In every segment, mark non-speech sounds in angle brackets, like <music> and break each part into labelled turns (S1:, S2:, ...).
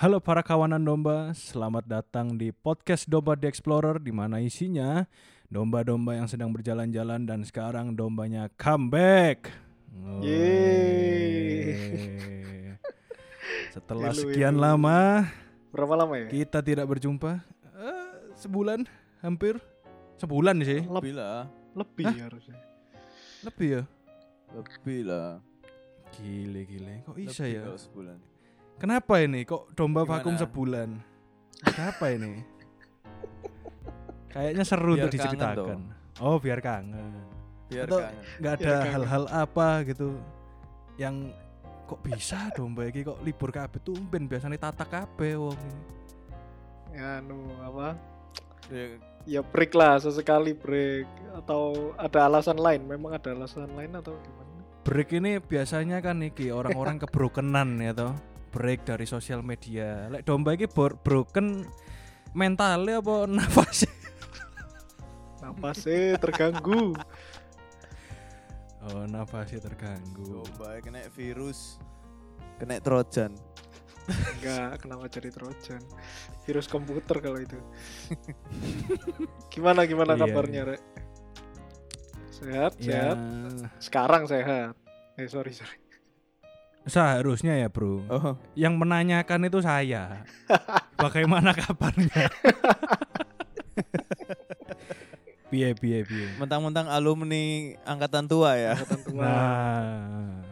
S1: Halo para kawanan domba, selamat datang di podcast Domba The Explorer di mana isinya domba-domba yang sedang berjalan-jalan dan sekarang dombanya comeback.
S2: Yeay.
S1: Setelah
S2: Ilu,
S1: sekian lama
S2: Berapa lama ya?
S1: kita tidak berjumpa. Eh, sebulan hampir sebulan sih.
S2: Leb-
S3: Lebih lah,
S2: lebih
S1: Hah?
S2: harusnya.
S1: Lebih ya.
S3: lebih lah.
S1: Gile gile. Kok bisa
S3: Lebih
S1: ya?
S3: sebulan.
S1: Kenapa ini? Kok domba
S3: Gimana?
S1: vakum sebulan? Kenapa ini? <laughs> Kayaknya seru
S3: Biar
S1: untuk
S3: kangen
S1: diceritakan. Oh, biar kangen.
S3: Biar
S1: Atau
S3: kangen.
S1: nggak
S2: Biar
S1: ada hal-hal apa gitu yang kok bisa domba iki kok libur kabeh tumben biasanya tata kabeh wong ini.
S2: Ya anu apa?
S3: Ya,
S2: Ya break lah sesekali break atau ada alasan lain? Memang ada alasan lain atau gimana?
S1: Break ini biasanya kan iki orang-orang kebrokenan ya toh. Break dari sosial media. Lek domba iki bor- broken mentalnya apa <laughs> nafas?
S2: Napasnya terganggu. <laughs>
S1: Oh, nafasnya terganggu.
S3: Domba kena virus. Kena trojan.
S2: Enggak, kenapa jadi Trojan? Virus komputer kalau itu. <laughs> gimana gimana
S1: Iya,
S2: kabarnya, Rek? Sehat,
S1: Ya,
S2: sehat. Sekarang sehat. Eh sorry sorry.
S1: Seharusnya ya, Bro.
S3: Oh,
S1: Yang menanyakan itu saya. <laughs> Bagaimana kabarnya? <laughs> Piye piye piye.
S3: mentang-mentang alumni angkatan tua ya.
S2: Angkatan tua.
S1: Nah,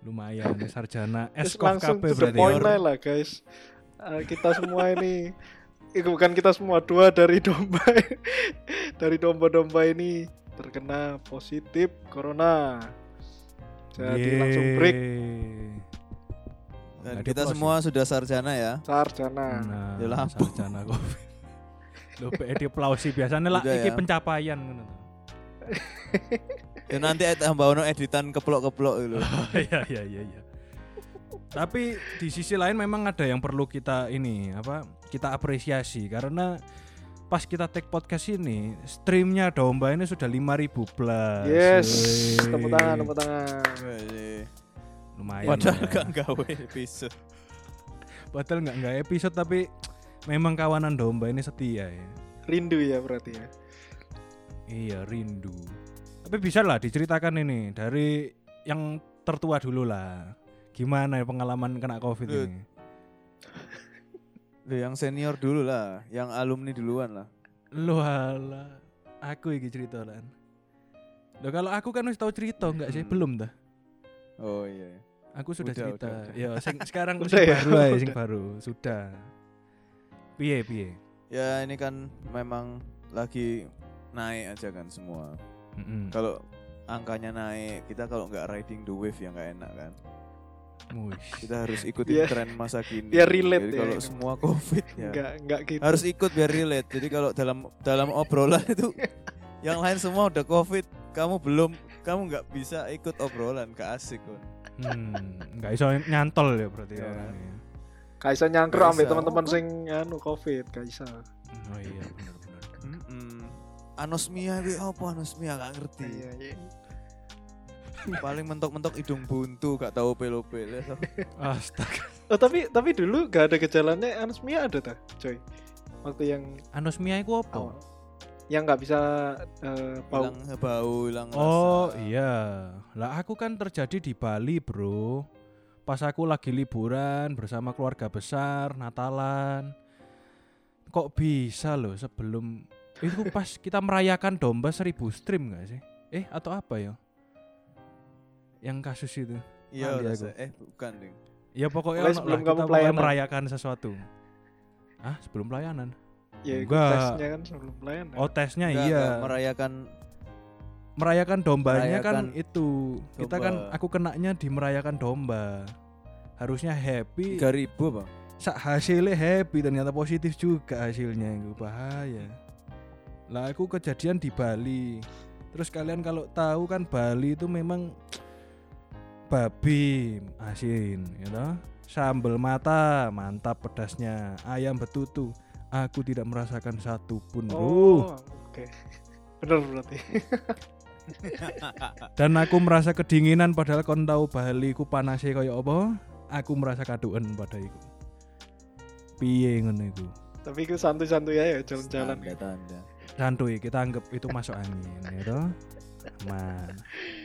S1: lumayan sarjana Eskov
S2: langsung
S1: KB berarti.
S2: point
S1: ya.
S2: lah, lah guys. Eh, kita semua ini eh, bukan kita semua dua dari domba <laughs> dari domba-domba ini terkena positif corona. Jadi langsung break
S3: Dan
S1: Nggak
S3: kita
S1: diplose
S3: semua sudah sarjana ya.
S2: sarjana.
S1: Nah,
S3: Ya lampu.
S1: sarjana Covid. Lho <laughs> PE diplausi biasanya lah iki
S3: ya.
S1: pencapaian ngono. <laughs>
S3: Ya nanti tambah ono editan keplok-keplok gitu. <laughs>
S1: Iya iya iya iya. Tapi di sisi lain memang ada yang perlu kita ini apa? Kita apresiasi karena pas kita take podcast ini streamnya domba ini sudah 5000 plus.
S2: Yes, tepuk tangan, tepuk tangan.
S1: Lumayan.
S3: Padahal
S1: ya.
S3: gak gawe episode.
S1: Padahal nggak nggak episode tapi memang kawanan domba ini setia ya.
S2: Rindu ya berarti ya.
S1: Iya rindu. Tapi bisa lah diceritakan ini dari yang tertua dulu lah. Gimana ya pengalaman kena covid ini?
S3: Loh, yang senior dulu lah, yang alumni duluan lah.
S1: Lu ala, aku iki cerita lan. Loh kalau aku kan wis tau cerita enggak sih?
S3: Hmm.
S1: Belum dah.
S3: Oh iya.
S1: Aku sudah
S3: Udah,
S1: cerita.
S3: udah, udah.
S1: Ya sing <laughs> sekarang
S2: Udah
S1: sing
S2: ya?
S1: baru sing baru. Sudah. Piye piye?
S3: Ya ini kan memang lagi naik aja kan semua.
S1: Mm-mm.
S3: Kalau angkanya naik, kita kalau nggak riding the wave ya nggak enak kan.
S1: Wush.
S3: Kita harus ikutin
S2: Biar-
S3: tren masa kini.
S2: biar relate
S3: Jadi
S2: ya.
S3: kalau semua covid ya
S2: Enggak enggak gitu.
S3: harus ikut biar relate. Jadi kalau dalam dalam obrolan itu <laughs> yang lain semua udah covid, kamu belum, kamu nggak bisa ikut obrolan, gak asik kok.
S1: Hmm, enggak iso nyantol ya berarti ya.
S3: Ya.
S1: orangnya.
S2: Kaisa nyangkruk
S3: Kaisa.
S2: ambek teman-teman sing anu Covid, Kaisa.
S1: Oh iya benar benar.
S3: Mm-mm. Anosmia itu apa anosmia gak ngerti.
S2: Iya, iya. <laughs>
S3: Paling mentok-mentok hidung buntu gak tahu pelo-pelo.
S1: Astaga.
S2: Oh, tapi tapi dulu gak ada gejalanya anosmia ada ta, coy. Waktu yang
S1: Anosmia iku apa?
S2: awal. Yang nggak bisa eh, bau.
S3: Hilang bau, hilang
S1: Oh
S3: rasa.
S1: iya, lah aku kan terjadi di Bali bro. Pas aku lagi liburan bersama keluarga besar, Natalan. Kok bisa loh sebelum itu pas kita merayakan domba seribu stream gak sih? Eh atau apa ya? Yang kasus itu.
S3: Iya, eh bukan ding.
S1: Ya pokoknya
S2: Pokoknya
S1: ono
S2: sebelum
S1: lah,
S2: kamu
S1: kita
S2: pelayanan.
S1: merayakan sesuatu. Ah sebelum pelayanan?
S2: Ya,
S1: Enggak.
S2: tesnya kan sebelum pelayanan.
S1: Oh tesnya
S3: Enggak,
S1: iya.
S3: enggak, merayakan
S1: merayakan dombanya kan
S3: Merayakan
S1: itu kita kan
S3: domba.
S1: aku kenanya di merayakan domba harusnya happy
S3: 3000 Bang.
S1: sak hasilnya happy ternyata positif juga hasilnya itu bahaya lah aku kejadian di Bali terus kalian kalau tahu kan Bali itu memang babi asin you know? sambal mata mantap pedasnya ayam betutu aku tidak merasakan satu pun
S2: Oh, oke. Bener berarti. <laughs>
S1: Dan aku merasa kedinginan padahal kon tahu Bali ku panasnya kaya apa? Aku merasa kaduan pada iku. piye ngono iku.
S2: Tapi itu santuy-santuy ya jalan-jalan.
S1: Santuy kita anggap itu masuk angin ya toh. Aman. <laughs>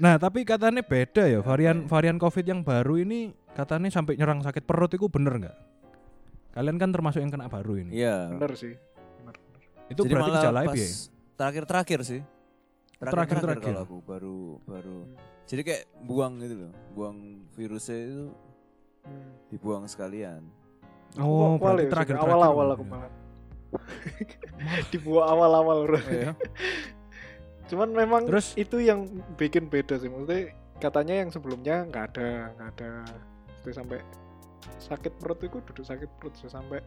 S1: Nah, tapi katanya beda ya varian varian Covid yang baru ini katanya sampai nyerang sakit perut itu bener nggak? Kalian kan termasuk yang kena baru ini.
S3: Iya.
S2: Bener sih. Bener, bener.
S1: Itu
S3: Jadi
S1: berarti
S3: malah
S1: gejala
S3: pas
S1: ya?
S3: Terakhir-terakhir sih.
S1: Terakhir-terakhir.
S3: Terakhir-terakhir kalau aku baru baru. Jadi kayak buang gitu loh. Buang virusnya itu
S2: Hmm.
S3: dibuang sekalian.
S1: Oh,
S2: Aku awal
S1: berarti
S2: ya,
S1: terakhir
S2: awal-awal aku malah. <laughs> Dibuat awal-awal bro.
S3: Iya. <laughs>
S2: Cuman memang
S1: Terus?
S2: itu yang bikin beda sih. Maksudnya katanya yang sebelumnya nggak ada, nggak ada. Maksudnya sampai sakit perut itu duduk sakit perut so, sampai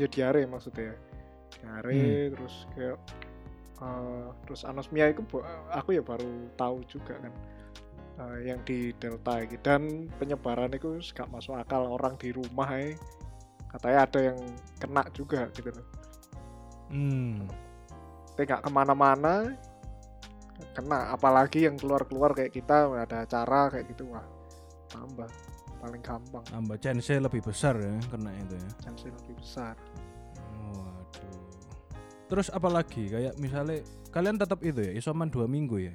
S2: ya diare maksudnya. Diare terus kayak eh, terus anosmia itu aku ya baru tahu juga kan. Eh, yang di delta ini dan penyebaran itu gak masuk akal orang di rumah ya katanya ada yang kena juga gitu loh
S1: Hmm.
S2: tapi nggak ke mana-mana kena apalagi yang keluar-keluar kayak kita ada acara kayak gitu wah tambah paling gampang
S1: Tambah chance lebih besar ya kena itu ya.
S2: chance lebih besar
S1: Waduh. Terus apalagi kayak misalnya kalian tetap itu ya isoman dua minggu ya?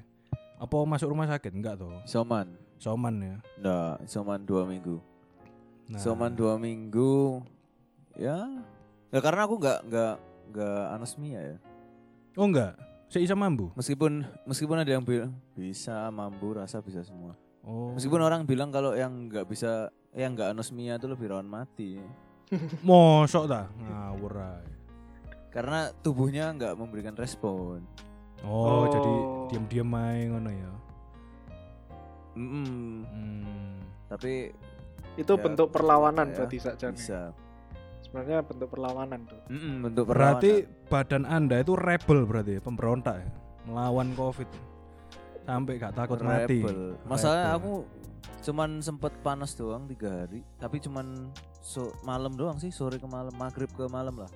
S1: Apa masuk rumah sakit? Enggak toh.
S3: Isoman.
S1: Isoman ya.
S3: Nggak, isoman dua minggu.
S1: Nah,
S3: Isoman dua minggu. Ya. Ya karena aku nggak nggak nggak anosmia ya.
S1: Oh enggak. Saya bisa mambu.
S3: Meskipun meskipun ada yang bilang bisa mampu rasa bisa semua.
S1: Oh.
S3: Meskipun orang bilang kalau yang nggak bisa yang nggak anosmia itu lebih rawan mati. <laughs>
S1: mosok ta ngawur ae.
S3: Karena tubuhnya nggak memberikan respon.
S1: Oh,
S2: Oh.
S1: jadi diam-diam ae ngono ya.
S3: Mm-mm.
S1: Hmm.
S3: Tapi
S2: itu
S3: Ya,
S2: bentuk perlawanan
S3: ya,
S2: berarti saja
S3: bisa.
S2: Sebenarnya bentuk perlawanan tuh
S3: Mm-mm, bentuk
S1: Berarti
S3: perlawanan.
S1: badan Anda itu rebel berarti ya, pemberontak ya. Melawan Covid. Sampai gak takut mati.
S3: Rebel. Masalahnya
S1: Rebel.
S3: aku cuman sempet panas doang tiga hari, tapi cuman so, malam doang sih, sore ke malam, maghrib ke malam lah.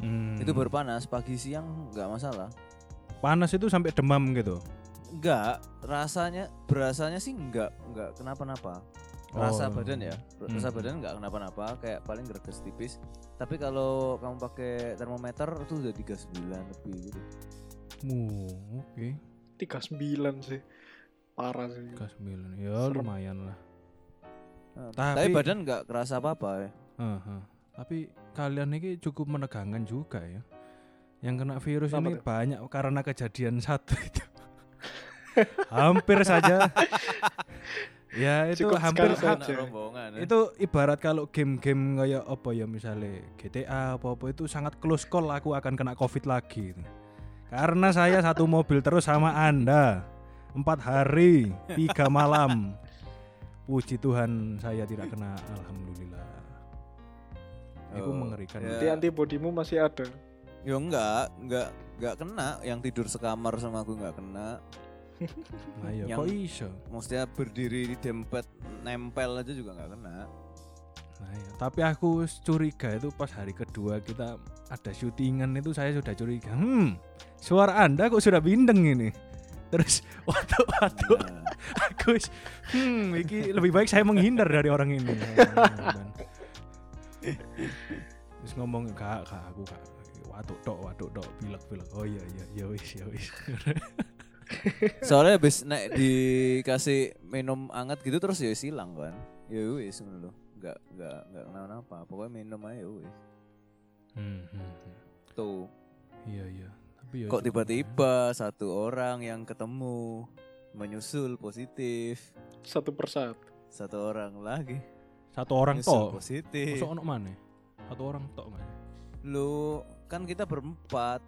S1: Hmm.
S3: Itu baru panas, pagi siang nggak masalah.
S1: panas itu sampai demam gitu.
S3: Enggak, rasanya berasanya sih enggak, enggak kenapa-napa. Rasa
S1: Oh.
S3: badan ya, rasa
S1: Hmm.
S3: badan enggak kenapa-napa, kayak paling greges tipis. Tapi kalau kamu pakai termometer itu udah 39 lebih gitu.
S1: Oh, oke.
S2: 39 sih parah sih
S1: Gas 9. Ya
S2: Serem.
S1: lumayan lah.
S3: Nah,
S1: Tapi-
S3: tapi, badan enggak kerasa apa-apa ya.
S1: Heeh. Tapi kalian ini cukup menegangkan juga ya. Yang kena virus
S2: Kenapa
S1: ini
S2: tuh?
S1: banyak karena kejadian satu itu. <laughs> hampir saja. <laughs> ya <laughs> itu
S2: Cukup
S1: hampir
S2: sekali
S1: ha-
S3: rombongan ya.
S1: itu ibarat kalau game-game kayak apa ya misalnya GTA apa apa itu sangat close call aku akan kena covid lagi itu. karena saya <laughs> satu mobil terus sama anda empat hari tiga malam <laughs> puji Tuhan saya tidak kena alhamdulillah itu
S3: Oh,
S1: mengerikan
S3: ya.
S2: Jadi antibodimu masih ada
S3: Ya enggak, enggak enggak kena yang tidur sekamar sama aku enggak kena. <laughs>
S1: nah, ya,
S3: yang-
S1: kok iso
S3: Maksudnya berdiri di dempet nempel aja juga enggak kena.
S1: Nah, ya. Tapi aku curiga itu pas hari kedua kita ada syutingan itu saya sudah curiga. Hmm, suara anda kok sudah bindeng ini. Terus waktu waktu
S3: Nah,
S1: aku hmm, iki lebih baik saya menghindar dari orang ini. <laughs> Terus ngomong kak, kak aku kak, watuk tok, watuk tok, pilek pilek. Oh iya iya, ya wis ya wis. <laughs>
S3: soalnya habis naik dikasih minum anget gitu terus ya silang kan. Ya wis ngono loh. Enggak enggak enggak kenapa-napa. Pokoknya minum aja ya wis.
S1: Hmm, hmm, hmm.
S3: Tuh.
S1: Iya iya. Tapi ya
S3: Kok tiba-tiba satu orang yang ketemu menyusul positif,
S2: satu persatu
S3: satu orang lagi
S1: satu orang tok.
S3: positif.
S1: Masuk ono mana? Satu orang tok mas.
S3: Lu kan kita berempat,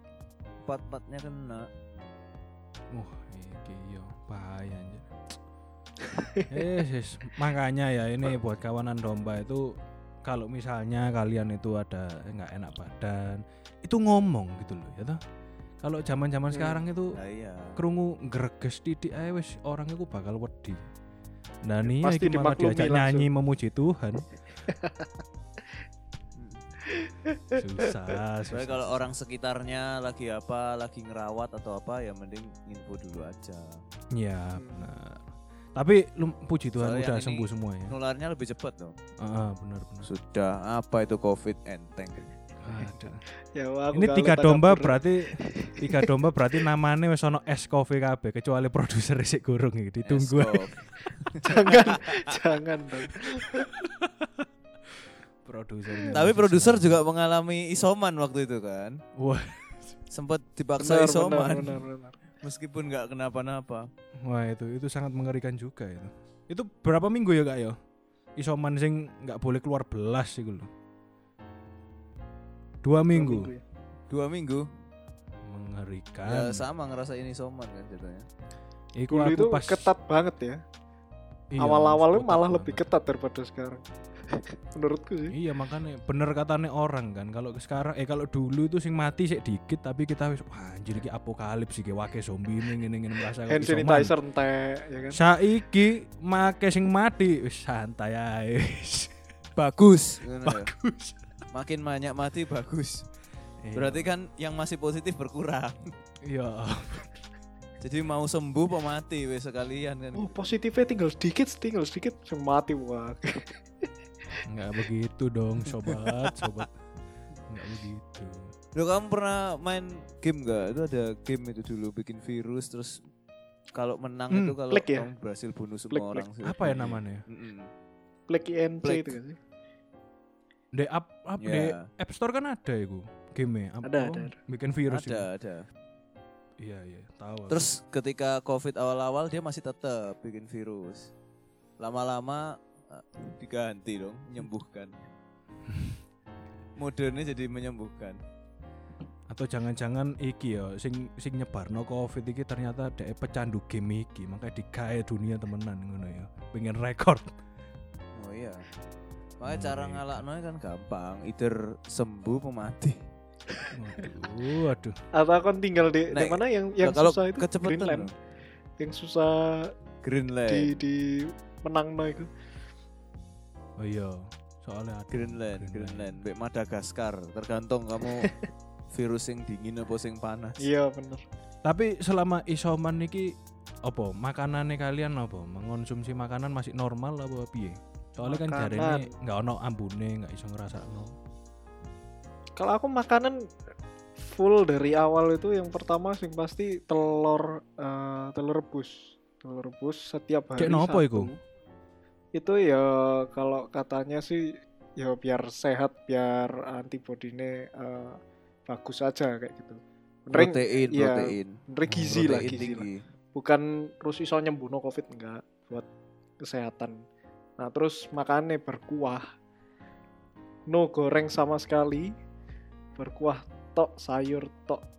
S3: empat-empatnya kena.
S1: Wah, yo bahaya anjir. <laughs> eh, sis, makanya ya ini buat kawanan domba itu kalau misalnya kalian itu ada nggak enak badan, itu ngomong gitu loh ya toh. Kalau zaman-zaman
S2: Hmm.
S1: sekarang itu
S3: Nah iya.
S1: krungu greges titik ae wis orang itu bakal wedi. Nah nih
S2: Pasti
S1: iki malah diajak
S2: langsung.
S1: nyanyi memuji Tuhan. <laughs> susah, susah.
S3: kalau orang sekitarnya lagi apa, lagi ngerawat atau apa ya mending info dulu aja.
S1: Ya
S2: Hmm.
S1: benar. Tapi lu puji Tuhan
S3: Soalnya
S1: udah sembuh semua ya.
S3: Nularnya lebih cepat dong.
S1: Heeh, benar benar.
S3: Sudah apa itu Covid enteng.
S1: Aduh. <laughs>
S2: Ya aku
S1: Ini tiga domba
S2: kabur.
S1: berarti tiga <laughs> domba berarti namanya wis ono es kopi kabeh kecuali produser sik gurung iki ditunggu. ae.
S3: Eskop. <laughs>
S2: jangan jangan dong.
S1: Produser.
S3: Tapi produser juga mengalami isoman waktu itu kan.
S1: Wah,
S3: Sempat dipaksa
S2: Benar,
S3: isoman
S2: benar, benar, benar.
S3: meskipun nggak kenapa-napa.
S1: wah itu itu sangat mengerikan juga itu. Itu berapa minggu ya kak ya? Isoman sing nggak boleh keluar belas sih lho. Dua minggu.
S2: ya.
S3: Dua minggu.
S1: Mengerikan.
S3: Ya sama ngerasain isoman kan jadinya.
S1: Iku aku
S2: itu
S1: pas
S2: ketat banget ya.
S1: Iya,
S2: Awal-awalnya malah
S1: banget.
S2: lebih ketat daripada sekarang. <laughs> Menurutku sih.
S1: Iya makanya bener katanya orang kan kalau sekarang eh kalau dulu itu sing mati sih dikit tapi kita wis wah anjir iki apokalips iki wake zombie ini ngene ngene merasa
S2: Hand sanitizer entek ya kan.
S1: Saiki make sing mati wis santai ae. wis. <laughs>
S3: Bagus. ngono ya.
S1: Bagus.
S3: Makin banyak mati bagus.
S1: Iya.
S3: Berarti kan yang masih positif berkurang.
S1: iya.
S3: Jadi mau sembuh apa mati wes sekalian kan.
S2: Oh positifnya tinggal sedikit, tinggal sedikit, mati wah. <laughs>
S1: Enggak begitu dong sobat, sobat. Enggak begitu.
S3: Lo kamu pernah main game gak? Itu ada game itu dulu bikin virus terus kalau menang
S1: Hmm,
S3: itu kalau
S2: ya?
S3: kamu berhasil bunuh semua
S2: Plague,
S3: orang sih.
S1: Apa ya namanya?
S3: Mm-mm.
S2: Black INC
S3: Black.
S2: itu kan sih.
S1: Di up, up
S3: Ya.
S1: di App Store kan ada itu game
S2: Ada, ada, ada.
S1: Bikin virus itu.
S3: Ada, ada.
S1: Iya, iya, tahu. aku.
S3: Terus ketika Covid awal-awal dia masih tetap bikin virus. Lama-lama eh, diganti dong, menyembuhkan. <laughs> Modenya jadi menyembuhkan.
S1: atau jangan-jangan iki ya sing sing nyebarno covid iki ternyata dhek pecandu game iki makanya digawe dunia temenan ngono ya pengen rekor
S3: Oh iya. Makanya
S1: Oh,
S3: cara
S1: iya.
S3: ngalakno kan gampang, either sembuh apa mati.
S1: Waduh waduh
S2: Atau kan tinggal di, di mana yang yang
S3: Nah, kalau
S2: susah itu
S3: kecepatan
S2: Greenland.
S3: loh.
S2: Yang susah
S3: Greenland.
S2: di di menang no itu.
S1: oh iya soalnya ada
S3: Greenland, Greenland, Mbak Madagaskar, tergantung kamu <laughs> virus yang dingin apa yang panas.
S2: Iya bener.
S1: tapi selama isoman niki apa makanannya kalian apa mengonsumsi makanan masih normal apa piye soalnya kan
S2: Makanan.
S1: jarene nggak ono ambune nggak iso ngerasakno
S2: Kalau aku makanan full dari awal itu yang pertama sing pasti telur eh, telur rebus. Telur rebus setiap hari.
S1: Kayak nopo iku?
S2: Itu ya kalau katanya sih ya biar sehat, biar antibodinya eh, bagus aja kayak gitu. Bener
S3: Protein,
S2: iya.
S3: protein.
S2: bener gizi lah, gizi lah. Bukan terus iso nyembuhno covid enggak buat kesehatan. Nah, terus makannya berkuah. No goreng sama sekali. Berkuah tok, sayur tok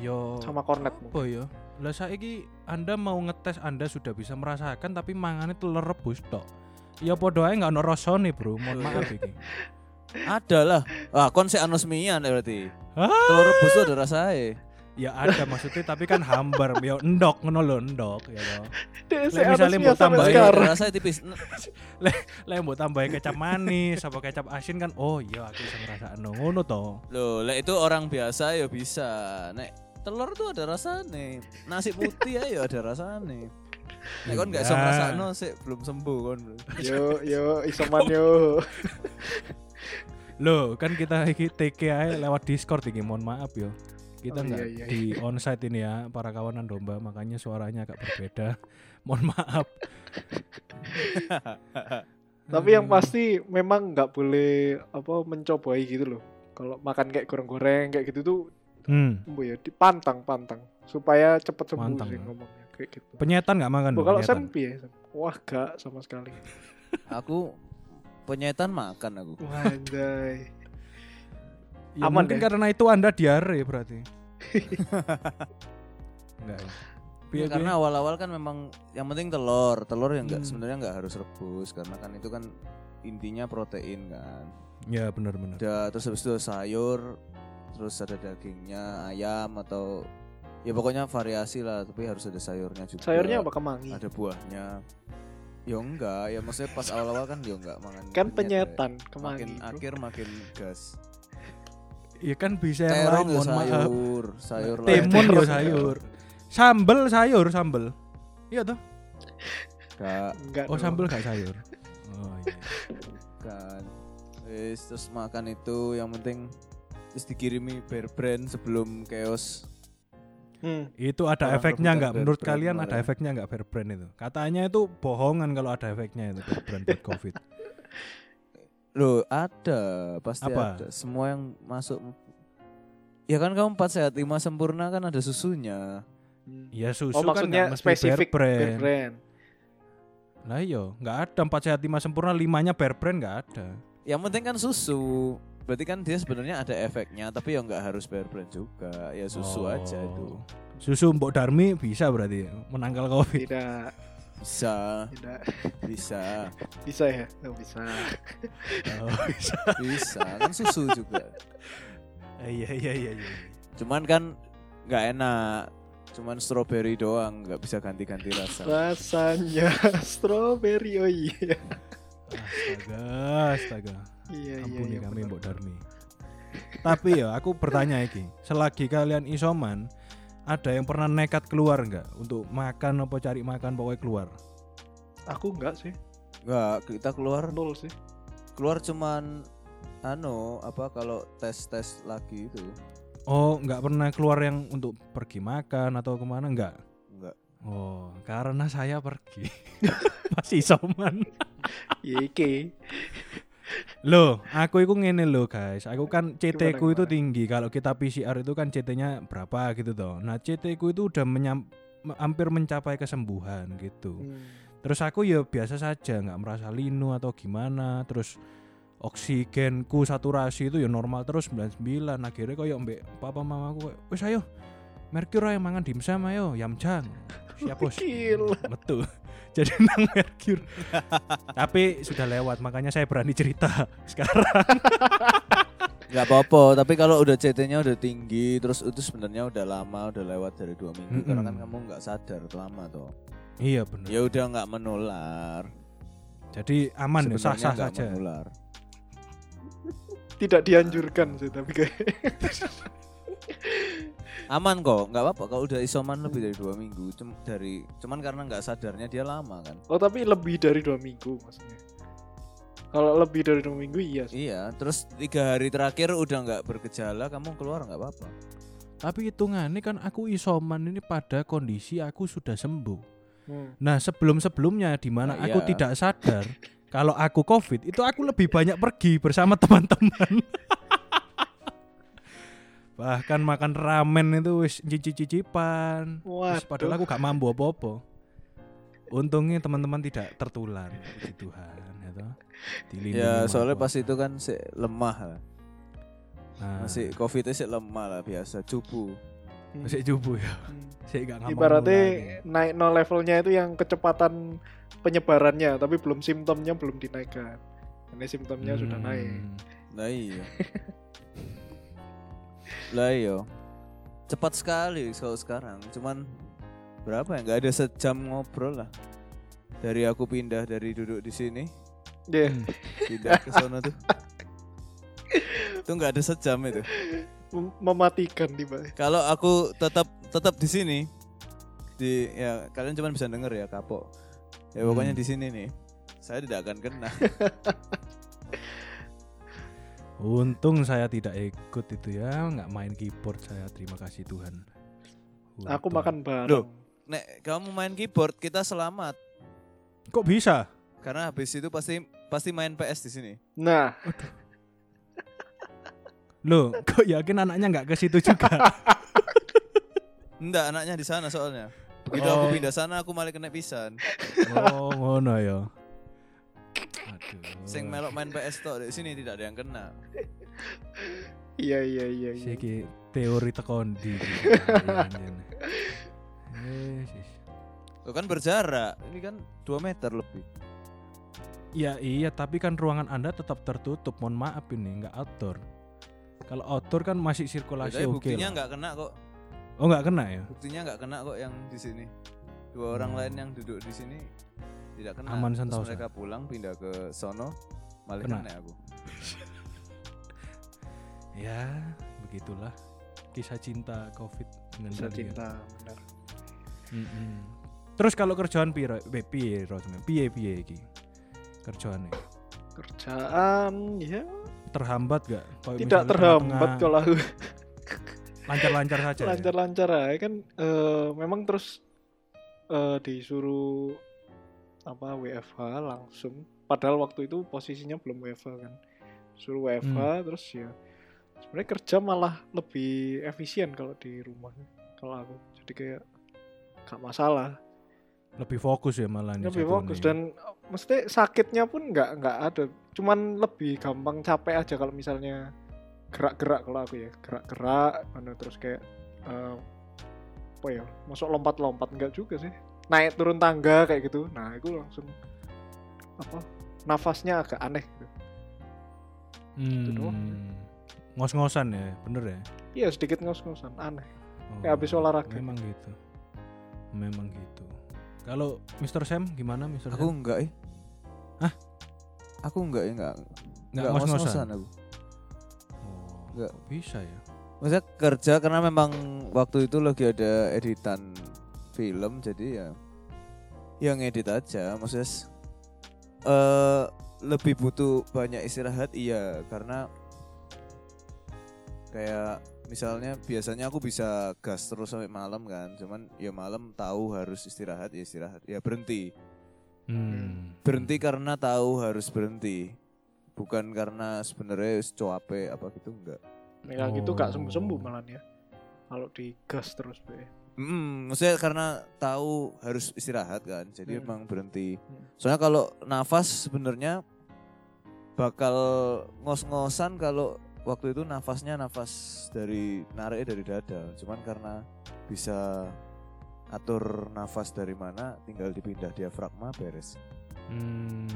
S1: yo
S2: sama kornet.
S1: Oh ya. Lah saiki Anda mau ngetes Anda sudah bisa merasakan tapi mangane telur rebus tok. Ya padha ae nggak rasane, Bro. Mohon maaf iki.
S3: Ada lah. Ah, kon sik anosmia nek berarti. Telur rebus tuh ada rasanya.
S1: Ya ada maksudnya tapi kan hambar, ya endok ngono lho, endok ya lho.
S2: Dek,
S1: Lah,
S2: saya
S1: misalnya mau tambahin
S3: rasanya tipis. <laughs>
S1: Lah mbok tambahi kecap manis apa kecap asin kan oh iya aku bisa ngrasakno ngono to.
S3: Loh, lek itu orang biasa ya bisa. Nek telur tuh ada rasanya. Nasi putih ya ada rasanya. Nek kon gak bisa
S1: Iya.
S3: ngrasakno sik belum sembuh kon.
S2: Yo yo isoman yo.
S1: Loh, kan kita iki TK ae lewat Discord iki, mohon maaf yo. Kita
S2: Oh,
S1: nggak
S2: iya, iya.
S1: di <laughs> onsite ini ya para kawanan domba, makanya suaranya agak berbeda. <laughs> mohon maaf. <laughs>
S2: Tapi yang pasti memang nggak boleh apa mencobai gitu loh. Kalau makan kayak goreng-goreng kayak gitu tuh
S1: Hmm.
S2: ya dipantang pantang supaya cepet sembuh
S1: Pantang,
S2: sih
S1: ya.
S2: ngomongnya kayak gitu.
S1: Penyetan nggak makan?
S2: Oh,
S1: Bro?
S2: kalau piye? Sam? Wah gak sama sekali.
S3: Aku penyetan makan aku.
S2: Wah anjay.
S1: Ya,
S2: Aman
S1: mungkin
S2: ya?
S1: karena itu Anda diare berarti. <laughs> Enggak. ya?
S3: Ya, karena awal-awal kan memang yang penting telur, telur yang enggak
S1: Hmm.
S3: sebenarnya enggak harus rebus karena kan itu kan intinya protein kan.
S1: Ya benar-benar.
S3: Terus habis itu sayur, terus ada dagingnya, ayam atau ya pokoknya variasi lah, tapi harus ada sayurnya juga.
S2: Sayurnya apa kemangi?
S3: Ada buahnya. Ya enggak, ya maksudnya pas awal-awal kan ya enggak makan.
S2: Kan
S3: penyet,
S2: penyetan
S3: ya.
S2: kemangi.
S3: Makin
S2: bro.
S3: akhir makin gas.
S1: Ya kan bisa yang lain
S3: ya
S1: mohon maaf.
S3: sayur, sayur lah.
S1: Timun ya sayur. Sambel sayur sambel. Iya toh?
S3: Gak
S2: Enggak.
S1: Oh sambel gak sayur. Oh iya.
S3: kan. Wis terus makan itu yang penting terus dikirimi bear brand sebelum chaos.
S2: Hmm.
S1: Itu ada
S3: Orang
S1: efeknya nggak? Menurut kalian ada
S3: kemarin.
S1: efeknya nggak bear brand itu? Katanya itu bohongan kalau ada efeknya itu bear brand buat covid.
S3: Loh, ada, pasti
S1: Apa?
S3: ada. Semua yang masuk Ya kan kamu empat sehat lima sempurna kan ada susunya.
S1: Ya susu
S2: Oh
S1: kan
S2: maksudnya
S1: mesti
S2: spesifik
S1: bear
S2: bear
S1: brand.
S2: brand.
S1: Nah iya, nggak ada empat sehat lima sempurna limanya bear brand nggak ada.
S3: Yang penting kan susu. Berarti kan dia sebenarnya ada efeknya, tapi ya nggak harus bear brand juga. Ya susu
S1: Oh.
S3: aja itu.
S1: Susu Mbok Darmi bisa berarti menangkal covid.
S2: Tidak,
S3: Bisa,
S2: tidak
S3: bisa, <laughs>
S2: bisa ya? Oh, bisa.
S1: Oh, bisa. <laughs>
S3: bisa. Kan susu juga.
S1: Eh, Iya iya iya iya.
S3: Cuman kan nggak enak. Cuman strawberry doang, nggak bisa ganti-ganti rasa.
S2: Rasanya <laughs> strawberry oh iya.
S1: Astaga, astaga.
S2: Iya iya
S1: Ampuni
S2: iya.
S1: kami
S2: benar.
S1: Mbok Darmi. Tapi ya aku bertanya iki, selagi kalian isoman, ada yang pernah nekat keluar nggak untuk makan apa cari makan pokoknya keluar?
S2: Aku enggak sih.
S3: Nggak, kita keluar
S2: Nol sih.
S3: keluar cuman anu apa kalau tes tes lagi itu
S1: Oh, nggak pernah keluar yang untuk pergi makan atau ke mana nggak?
S3: enggak
S1: Oh, karena saya pergi. <laughs> Masih isoman. <laughs>
S2: Iya iki.
S1: Loh, aku itu ngene loh guys. Aku kan CT ku itu tinggi. Kalau kita PCR itu kan CT-nya berapa gitu toh. Nah, CT ku itu udah menyam- me- hampir mencapai kesembuhan gitu.
S2: Hmm.
S1: Terus aku ya biasa saja, nggak merasa linu atau gimana. Terus oksigenku saturasi itu ya normal terus 99. Akhirnya koyo mbek papa mamaku koyo, wis ayo Merkur ayo mangan dimsum ayo yamjang. <laughs> Siap bos.
S2: Gila.
S1: Jadi <laughs> nang Merkur. Tapi sudah lewat makanya saya berani cerita <laughs> sekarang.
S3: nggak apa-apa tapi kalau udah CT-nya udah tinggi terus itu sebenarnya udah lama udah lewat dari dua minggu karena kan kamu nggak sadar lama toh
S1: iya benar.
S3: ya udah nggak menular
S1: Jadi aman ya sah-sah
S3: nggak
S1: saja.
S3: menular
S2: Tidak dianjurkan sih tapi kayak <laughs>
S3: aman kok nggak apa-apa kalau udah isoman lebih dari dua minggu Cum- dari cuman karena nggak sadarnya dia lama kan
S2: Oh tapi lebih dari dua minggu maksudnya. Kalau lebih dari dua minggu iya sih.
S3: iya terus tiga hari terakhir udah nggak bergejala kamu keluar nggak apa-apa
S1: Tapi hitungannya kan aku isoman ini pada kondisi aku sudah sembuh.
S2: Hmm.
S1: Nah sebelum-sebelumnya di mana
S3: Nah,
S1: aku
S3: iya.
S1: tidak sadar kalau aku covid itu aku lebih banyak pergi bersama <laughs> teman-teman. Bahkan makan ramen itu wis cici-cicipan. Wis Padahal aku gak mampu apa-apa. Untungnya teman-teman tidak tertular, puji Tuhan ya toh. Dilindungi
S3: ya soalnya pas itu kan si lemah lah
S1: Nah,
S3: masih covid sih lemah lah biasa cupu
S2: Hmm.
S1: masih jubu ya.
S2: Hmm.
S1: Saya gak
S2: Ibaratnya naik no levelnya itu yang kecepatan penyebarannya tapi belum simptomnya belum dinaikkan. Ini simptomnya sudah
S1: Hmm.
S2: naik.
S3: lah iya <laughs> lah iya. Cepat sekali kalau sekarang cuman berapa ya? Nggak ada sejam ngobrol lah. Dari aku pindah dari duduk di sini.
S2: Ya,
S1: Hmm.
S3: pindah ke sana tuh. Itu nggak ada sejam itu.
S2: Mem- mematikan tiba.
S3: kalau aku tetap tetap di sini di ya kalian cuma bisa denger ya kapok. Ya pokoknya
S1: Hmm.
S3: di sini nih saya tidak akan kena <laughs>
S1: Untung saya tidak ikut itu ya, nggak main keyboard saya. Terima kasih Tuhan.
S2: Aku
S1: Untung.
S2: makan bareng.
S3: Loh. nek kamu main keyboard kita selamat
S1: Kok bisa?
S3: karena habis itu pasti pasti main PS di sini
S2: Nah, <laughs>
S1: Loh, kok yakin anaknya nggak ke situ juga? <laughs>
S3: enggak anaknya di sana soalnya begitu
S1: Oh.
S3: aku pindah sana aku malah kena pisan
S1: oh, ngono ya.
S3: Sing melok main PS tok di sini tidak ada yang kena <laughs>
S2: iya iya iya. iya.
S1: Siki teori tekondi. <laughs> Eh.
S3: Loh kan berjarak ini kan 2 meter lebih
S1: Ya iya, tapi kan ruangan Anda tetap tertutup. Mohon maaf ini, nggak outdoor. Kalau outdoor kan masih sirkulasi oke
S3: buktinya
S1: lah.
S3: nggak kena kok
S1: Oh nggak kena ya?
S3: buktinya nggak kena kok yang di sini dua orang
S1: Hmm.
S3: lain yang duduk di sini tidak kena
S1: Aman
S3: Terus
S1: sentosa.
S3: mereka pulang pindah ke sono malah
S1: Kena.
S3: kena aku <laughs>
S1: Ya, begitulah kisah cinta COVID dengan
S2: Bisa
S1: kalian.
S2: cinta benar.
S1: Mm-mm. Terus kalau kerjaan piro? Eh, piye? Piye piye iki? Kerjaannya
S2: Kerjaan ya
S1: terhambat gak? Kayak
S2: tidak terhambat kalau aku
S1: lancar-lancar saja. ya?
S2: lancar-lancar aja kan eh, memang terus eh, disuruh apa WFH langsung. Padahal waktu itu posisinya belum WFH kan. Suruh WFH
S1: Hmm.
S2: terus ya sebenarnya kerja malah lebih efisien kalau di rumah kalau aku. Jadi kayak gak masalah.
S1: Lebih fokus ya malah
S2: lebih fokus dan eh, mesti sakitnya pun nggak nggak ada. Cuman lebih gampang capek aja kalau misalnya gerak-gerak kalau aku ya. Gerak-gerak mana terus kayak eh, apa ya masuk lompat-lompat. Enggak juga sih naik turun tangga kayak gitu nah itu langsung apa nafasnya agak aneh gitu.
S1: Hmm.
S2: doang.
S1: Ngos-ngosan ya, bener ya?
S2: iya sedikit ngos-ngosan aneh
S1: Oh,
S2: Kayak habis olahraga.
S1: Memang gitu. Memang gitu. Kalau Mr. Sam gimana Mr.
S3: Aku
S1: Sam?
S3: enggak eh.
S1: Hah?
S3: Aku enggak ya enggak.
S1: Nggak ngos-ngosan.
S3: aku.
S1: Oh, bisa ya?
S3: Maksudnya kerja karena memang waktu itu lagi ada editan film jadi ya yang ngedit aja. Maksudnya eh lebih butuh banyak istirahat iya. Karena kayak misalnya biasanya aku bisa gas terus sampai malam kan. Cuman ya malam tahu harus istirahat ya istirahat. Ya berhenti.
S1: Hmm.
S3: berhenti karena tahu harus berhenti. Bukan karena sebenarnya capek apa gitu enggak.
S2: Nah, gitu gak
S1: Oh.
S2: sembuh-sembuh malah ya. Kalau digas terus be
S3: Hmm, maksudnya karena tahu harus istirahat kan, jadi
S2: Hmm.
S3: emang berhenti.
S2: Hmm.
S3: Soalnya kalau nafas sebenarnya bakal ngos-ngosan kalau waktu itu nafasnya nafas dari narik dari dada. Cuman karena bisa atur nafas dari mana, tinggal dipindah diafragma beres.
S1: Hmm.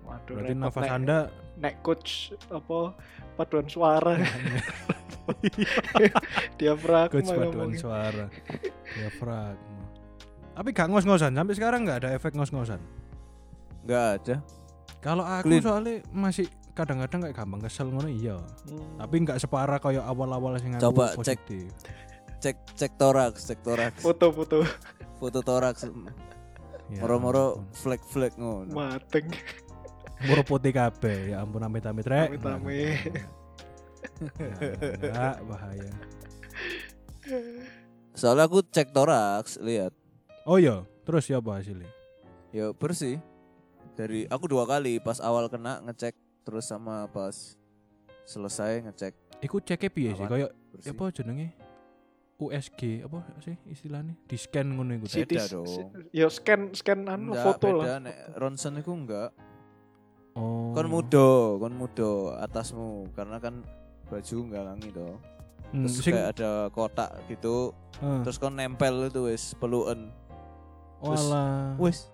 S2: waduh
S1: Berarti nafas
S2: nek-
S1: Anda
S2: nek coach apa paduan suara <laughs> <laughs> diafragma
S1: coach paduan suara. Diafragma. Tapi gak ngos-ngosan, sampai sekarang nggak ada efek ngos-ngosan.
S3: Enggak ada.
S1: Kalau aku
S3: Clean.
S1: soalnya masih kadang-kadang kayak gampang kesel ngono iya.
S2: Hmm.
S1: Tapi nggak separah kayak awal-awal sing aku
S3: Coba cek.
S1: positif.
S3: Cek cek toraks, cek toraks.
S2: foto-foto
S3: Foto toraks.
S1: Ya
S3: Moro-moro flag-flag ngono.
S2: mateng
S1: Moro putih kabeh. Ya ampun amit-amit rek.
S2: Amit-amit.
S1: Enggak, bahaya.
S3: Soalnya aku cek toraks, lihat
S1: Oh iya, terus ya apa hasilnya?
S3: Ya bersih. Dari aku dua kali pas awal kena ngecek terus sama pas selesai ngecek
S1: Iku ceknya piye sih? Kayak apa jenenge? USG apa sih istilahnya? Di scan ngono iku.
S3: Beda dong.
S2: ya scan scan anu
S3: Enggak,
S2: foto
S3: beda,
S2: lah
S3: Nek ronsen itu enggak.
S1: Oh.
S3: Kon mudo, kon mudo atasmu karena kan baju enggak langi toh.
S1: Hmm,
S3: Terus
S1: sing-
S3: kayak ada kotak gitu,
S1: eh,
S3: terus kon nempel itu wis peluen. terus-
S1: walah.
S3: Wis.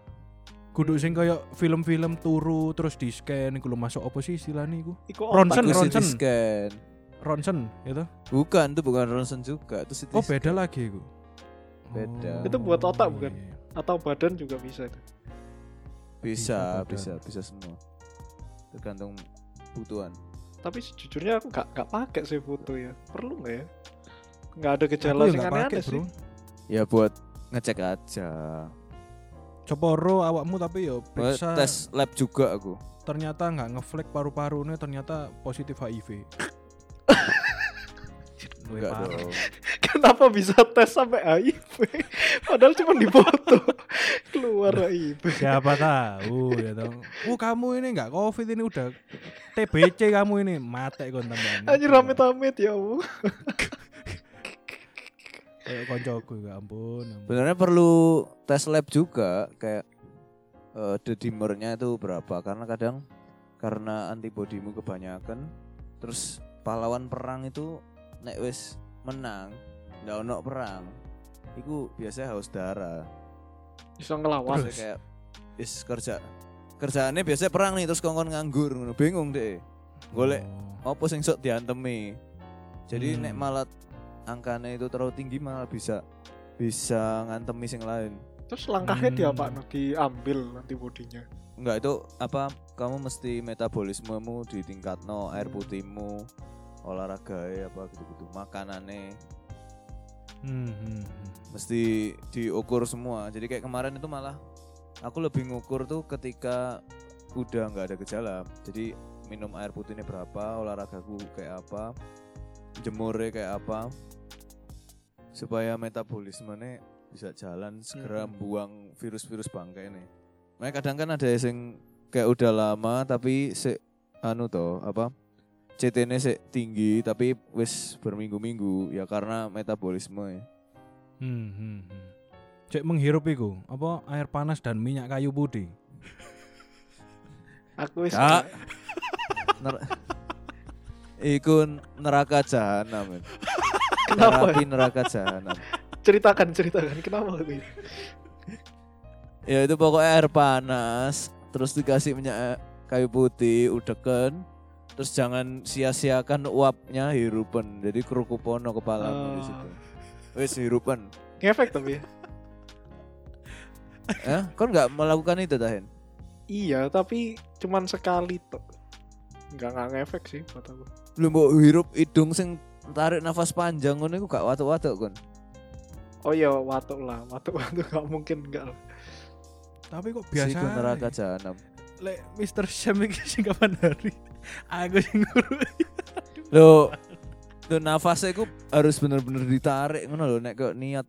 S1: Kudu sing kayak film-film turu terus di scan iku lho masuk apa sih istilahnya iku?
S2: iku
S1: Ronsen, Ronsen.
S3: Scan.
S1: Ronsen gitu.
S3: Bukan, itu bukan ronsen juga, itu
S1: Oh, beda
S3: scan.
S1: lagi iku.
S3: Beda.
S1: Oh,
S2: Itu buat otak,
S1: iya,
S2: bukan?
S1: iya.
S2: atau badan juga bisa itu
S3: Bisa,
S1: Bisa
S3: bisa, bisa semua. Tergantung kebutuhan.
S2: Tapi sejujurnya aku gak gak pakai sih foto ya perlu nggak ya nggak ada gejala
S1: ya nggak pakai,
S2: aneh-aneh sih
S1: Bro.
S3: Ya buat ngecek aja.
S1: Ceporo awakmu tapi yo
S3: Buat
S1: periksa
S3: tes lab juga aku.
S1: ternyata nggak ngeflek paru-parunya ternyata positif HIV. <laughs>
S3: Enggak dong.
S2: kenapa bisa tes sampai HIV padahal cuma di foto <laughs> keluar HIV
S1: Siapa tahu ya dong. Oh kamu ini nggak covid ini udah TBC kamu ini mate kon tambahan.
S2: anjir amit-amit ya Allah <laughs>
S1: Kayak koncoku ya ampun. ampun.
S3: Sebenarnya perlu tes lab juga kayak eh dedimernya itu berapa karena kadang karena antibodimu kebanyakan terus pahlawan perang itu nek wis menang nggak ono perang itu biasanya haus darah.
S2: Bisa ngelawan.
S3: Maksudnya kayak is kerja kerjaannya biasanya perang nih terus kongkon nganggur bingung deh. Golek
S1: Oh.
S3: apa sing sok diantemi. Jadi
S1: Hmm.
S3: nek malah angkanya itu terlalu tinggi malah bisa bisa ngantemi sing lain.
S2: Terus langkahnya
S1: Hmm.
S2: dia apa diambil antibodinya
S3: enggak itu apa kamu mesti metabolismemu di tingkat no air
S2: Hmm.
S3: putihmu olahraga apa gitu-gitu makanannya
S1: Hmm, hmm, hmm.
S3: mesti diukur semua jadi kayak kemarin itu malah aku lebih ngukur tuh ketika udah nggak ada gejala jadi minum air putihnya berapa olahragaku kayak apa jemurnya kayak apa supaya metabolismenya bisa jalan segera
S2: Hmm.
S3: buang virus-virus bangkai ini makanya kadang kan ada yang kayak udah lama tapi se anu toh apa CT-nya sih tinggi tapi wis berminggu-minggu ya karena metabolisme ya.
S1: Hmm, hmm, hmm. Cek menghirup iku, apa air panas dan minyak kayu putih. <laughs>
S2: Aku wis
S3: Kak. <laughs> Ner- Iku neraka jahanam. men. <laughs>
S2: Kenapa?
S3: Terapi neraka jahanam.
S2: ceritakan ceritakan kenapa aku ini?
S3: Ya itu pokoknya air panas, terus dikasih minyak kayu putih, udeken, terus jangan sia-siakan uapnya hirupan. Jadi kerukupono kepalamu di
S2: Oh.
S3: situ. Wis hirupan.
S2: Ngefek tapi <laughs> ya.
S3: Ya, kau nggak melakukan itu Tahen?
S2: Iya, tapi cuman sekali tuh. Enggak enggak ngefek sih buat aku.
S3: Lu mau hirup hidung sing tarik nafas panjang ngono iku gak watuk-watuk kon.
S2: Oh iya, watuk lah, watuk-watuk gak mungkin enggak.
S1: Tapi kok
S3: Biasa
S1: biasa.
S3: neraka jahanam.
S1: Lek Mr. Sam iki sing kapan hari? Aku sing.
S3: Lo lo nafasnya iku harus bener-bener ditarik ngono lho nek kok niat.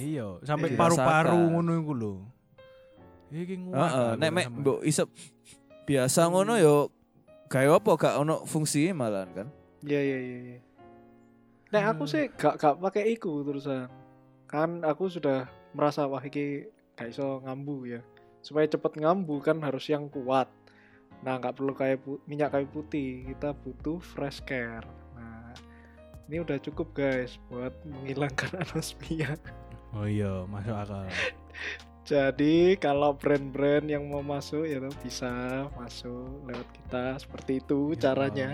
S1: Iya, sampai
S2: Iya.
S1: paru-paru ngono iku lho. Iki nguat.
S3: Heeh, nek mek mbok isep biasa ngono yo gawe apa gak ono fungsinya malahan kan.
S2: Iya iya iya. iya. Nek aku
S1: Hmm.
S2: sih gak gak pakai iku terusan. Kan aku sudah merasa wah iki gak iso ngambu ya. Supaya cepet ngambu kan harus yang kuat. Nah nggak perlu kayak minyak kayu putih. Kita butuh fresh care. Nah ini udah cukup guys buat menghilangkan <laughs> anosmia.
S1: Oh iya, masuk akal. <laughs>
S2: Jadi kalau brand-brand yang mau masuk ya bisa masuk lewat kita seperti itu
S1: Ya
S2: caranya.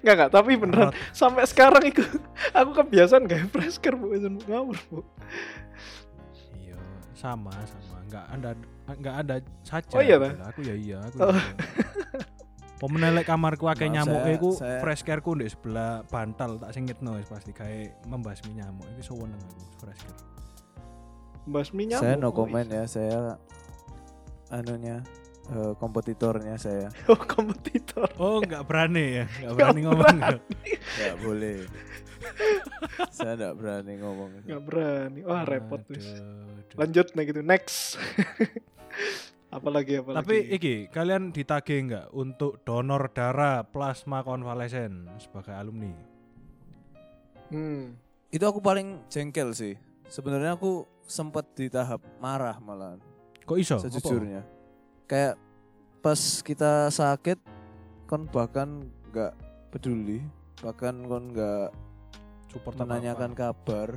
S2: Enggak <laughs> enggak, tapi beneran
S1: Rot-
S2: sampai sekarang itu aku kebiasaan gak fresh care bu ngawur bu.
S1: Iya, sama sama. Enggak ada enggak ada saja.
S2: Oh iya, ta?
S1: Aku ya iya, aku.
S2: Oh.
S1: ya iya. Pemenelek kamarku akeh nyamuk
S3: saya-
S1: iku
S3: saya-
S1: fresh care-ku ndek sebelah bantal tak singitno wis pasti kayak membasmi nyamuk. Iki seneng aku fresh care.
S2: Basmi nyamuk.
S3: saya no
S2: oh,
S3: comment ya, saya anunya eh, kompetitornya saya. <laughs>
S2: Oh kompetitor.
S1: Oh, enggak berani ya. <laughs> Enggak
S2: Nggak
S1: berani ngomong. ya?
S3: Gak boleh. saya gak berani ngomong.
S2: Nggak berani. Wah repot wis.
S1: aduh.
S2: Lanjut nah gitu next. <laughs> apalagi apalagi.
S1: Tapi iki kalian ditagih enggak untuk donor darah plasma konvalesen sebagai alumni?
S2: hmm.
S3: Itu aku paling jengkel sih. Sebenarnya aku sempat di tahap marah malah
S1: Kok iso?
S3: sejujurnya. Kayak pas kita sakit kon bahkan nggak peduli, bahkan kon nggak
S1: Apa? Support
S3: menanyakan kabar,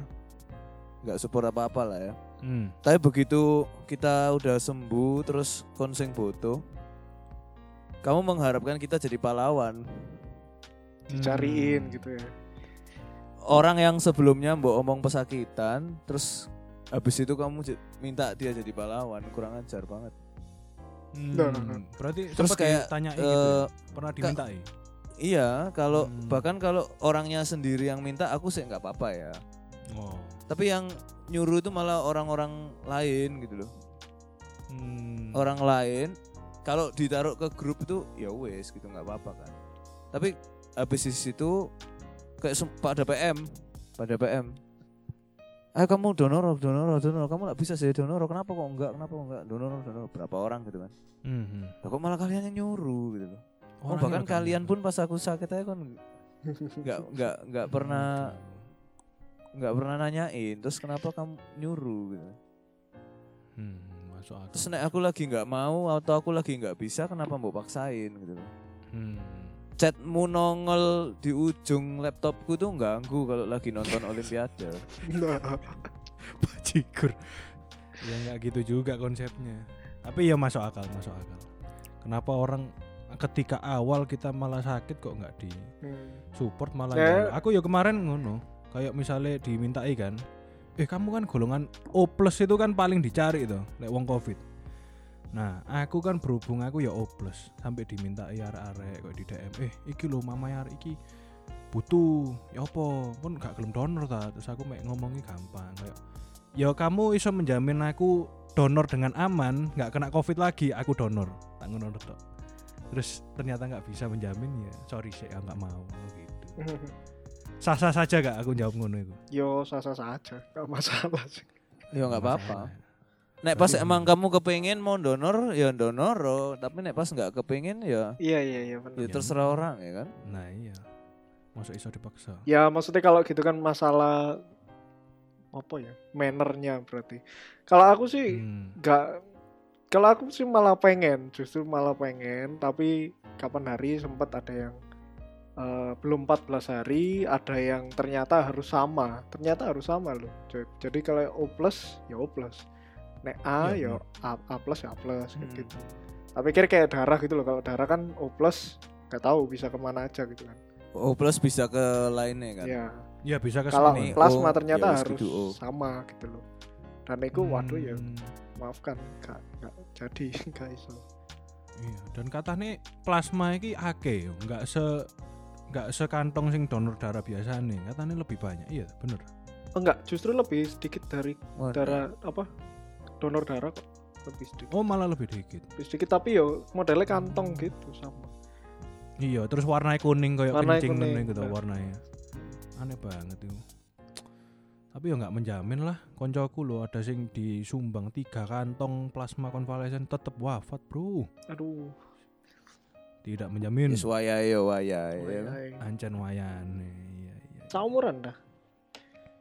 S3: nggak support apa-apa lah ya.
S1: Hmm.
S3: Tapi begitu kita udah sembuh terus konseng foto, kamu mengharapkan kita jadi pahlawan.
S2: Dicariin
S1: Hmm.
S2: gitu ya.
S3: Orang yang sebelumnya mbok omong pesakitan, terus habis itu kamu minta dia jadi pahlawan, kurang ajar banget.
S1: Hmm.
S2: Nah, nah, nah.
S1: Berarti
S3: Terus
S1: sempat
S3: kayak,
S1: ditanyai
S3: eh,
S1: gitu. ya? Pernah dimintai?
S3: Iya, kalau
S1: Hmm.
S3: bahkan kalau orangnya sendiri yang minta, aku sih nggak apa-apa ya.
S1: Oh.
S3: Tapi yang nyuruh itu malah orang-orang lain gitu loh.
S1: Hmm.
S3: Orang lain kalau ditaruh ke grup itu ya wes gitu nggak apa-apa kan. Tapi habis di situ kayak pada PM, pada PM. Eh kamu donor, donor, donor, kamu nggak bisa sih donor. Kenapa kok enggak? Kenapa kok enggak? Donor, donor berapa orang gitu kan?
S1: Hmm, hmm.
S3: Lah kok malah kalian yang nyuruh gitu loh. Oh, bahkan kalian pun pas aku sakit aja kan nggak nggak nggak pernah nggak pernah nanyain. Terus kenapa kamu nyuruh gitu?
S1: Hmm, masuk akal.
S3: Terus nek aku lagi nggak mau atau aku lagi nggak bisa, kenapa mau paksain gitu?
S1: Hmm.
S3: Chatmu nongol di ujung laptopku tuh ganggu kalau lagi nonton Olimpiade.
S2: Nah,
S1: Bajigur. ya nggak gitu juga konsepnya. Tapi ya masuk akal, masuk akal. Kenapa orang ketika awal kita malah sakit kok nggak di
S2: hmm.
S1: support malah
S2: Ya.
S1: nyuruh. aku ya kemarin ngono kayak misalnya dimintai kan eh kamu kan golongan O plus itu kan paling dicari itu lek wong covid. Nah aku kan berhubung aku ya O plus sampai dimintai arek-arek kok di DM eh iki lo mama arek iki butuh ya apa? Pun gak gelem donor ta? Terus aku mek ngomongi gampang kayak ya kamu iso menjamin aku donor dengan aman nggak kena covid lagi aku donor. Tak ngono terus ternyata nggak bisa menjamin ya sorry sih nggak mau gitu <laughs> sah saja gak aku jawab ngono itu
S2: Yo sasa saja, gak masalah sih.
S3: Ya nggak apa-apa. Nek pas
S1: Berarti
S3: emang kamu kepengin mau donor ya donor, oh. tapi nek pas nggak kepengin ya
S2: Iya iya iya
S3: ya
S2: benar.
S3: terserah orang ya kan.
S1: nah iya masuk iso dipaksa
S2: Ya maksudnya kalau gitu kan masalah apa ya mannernya berarti. Kalau aku sih
S1: Hmm.
S2: nggak kalau aku sih malah pengen justru malah pengen tapi kapan hari sempat ada yang eh, belum 14 hari ada yang ternyata harus sama. Ternyata harus sama loh jadi kalau O plus ya O plus. Nek A
S1: Iya,
S2: ya A, A plus ya A plus
S3: Hmm.
S2: gitu. Tapi kira kayak darah gitu loh. Kalau darah kan O plus nggak tahu bisa ke mana aja gitu kan.
S3: O plus bisa ke lainnya kan.
S2: ya
S1: ya bisa ke
S2: kalau
S3: Ini
S2: plasma
S3: O,
S2: ternyata
S3: ya
S2: harus
S3: kudu O.
S2: sama gitu loh. Dan itu waduh ya
S1: Hmm.
S2: maafkan gak, gak jadi <laughs> gak iso.
S1: Iya, dan katanya plasma iki akeh yo, nggak se nggak sekantong sing donor darah biasa nih, katanya lebih banyak. Iya, bener.
S2: Oh, enggak justru lebih sedikit dari
S3: Waduh.
S2: darah apa donor darah kok lebih sedikit
S1: Oh, malah lebih dikit.
S2: lebih sedikit tapi yo modelnya kantong gitu sama
S1: Iya, terus warnanya kuning kayak
S2: Warnanya
S1: kencing
S2: kuning,
S1: ngene gitu
S2: nah.
S1: warnanya. Aneh banget itu. Tapi ya nggak menjamin lah. Koncoku lo ada sing disumbang tiga kantong plasma konvalesen tetep wafat, Bro.
S2: aduh
S1: Tidak menjamin.
S3: Ya kan?
S2: wayai.
S1: Ancen wayane. Iya, iya.
S2: Saumuran dah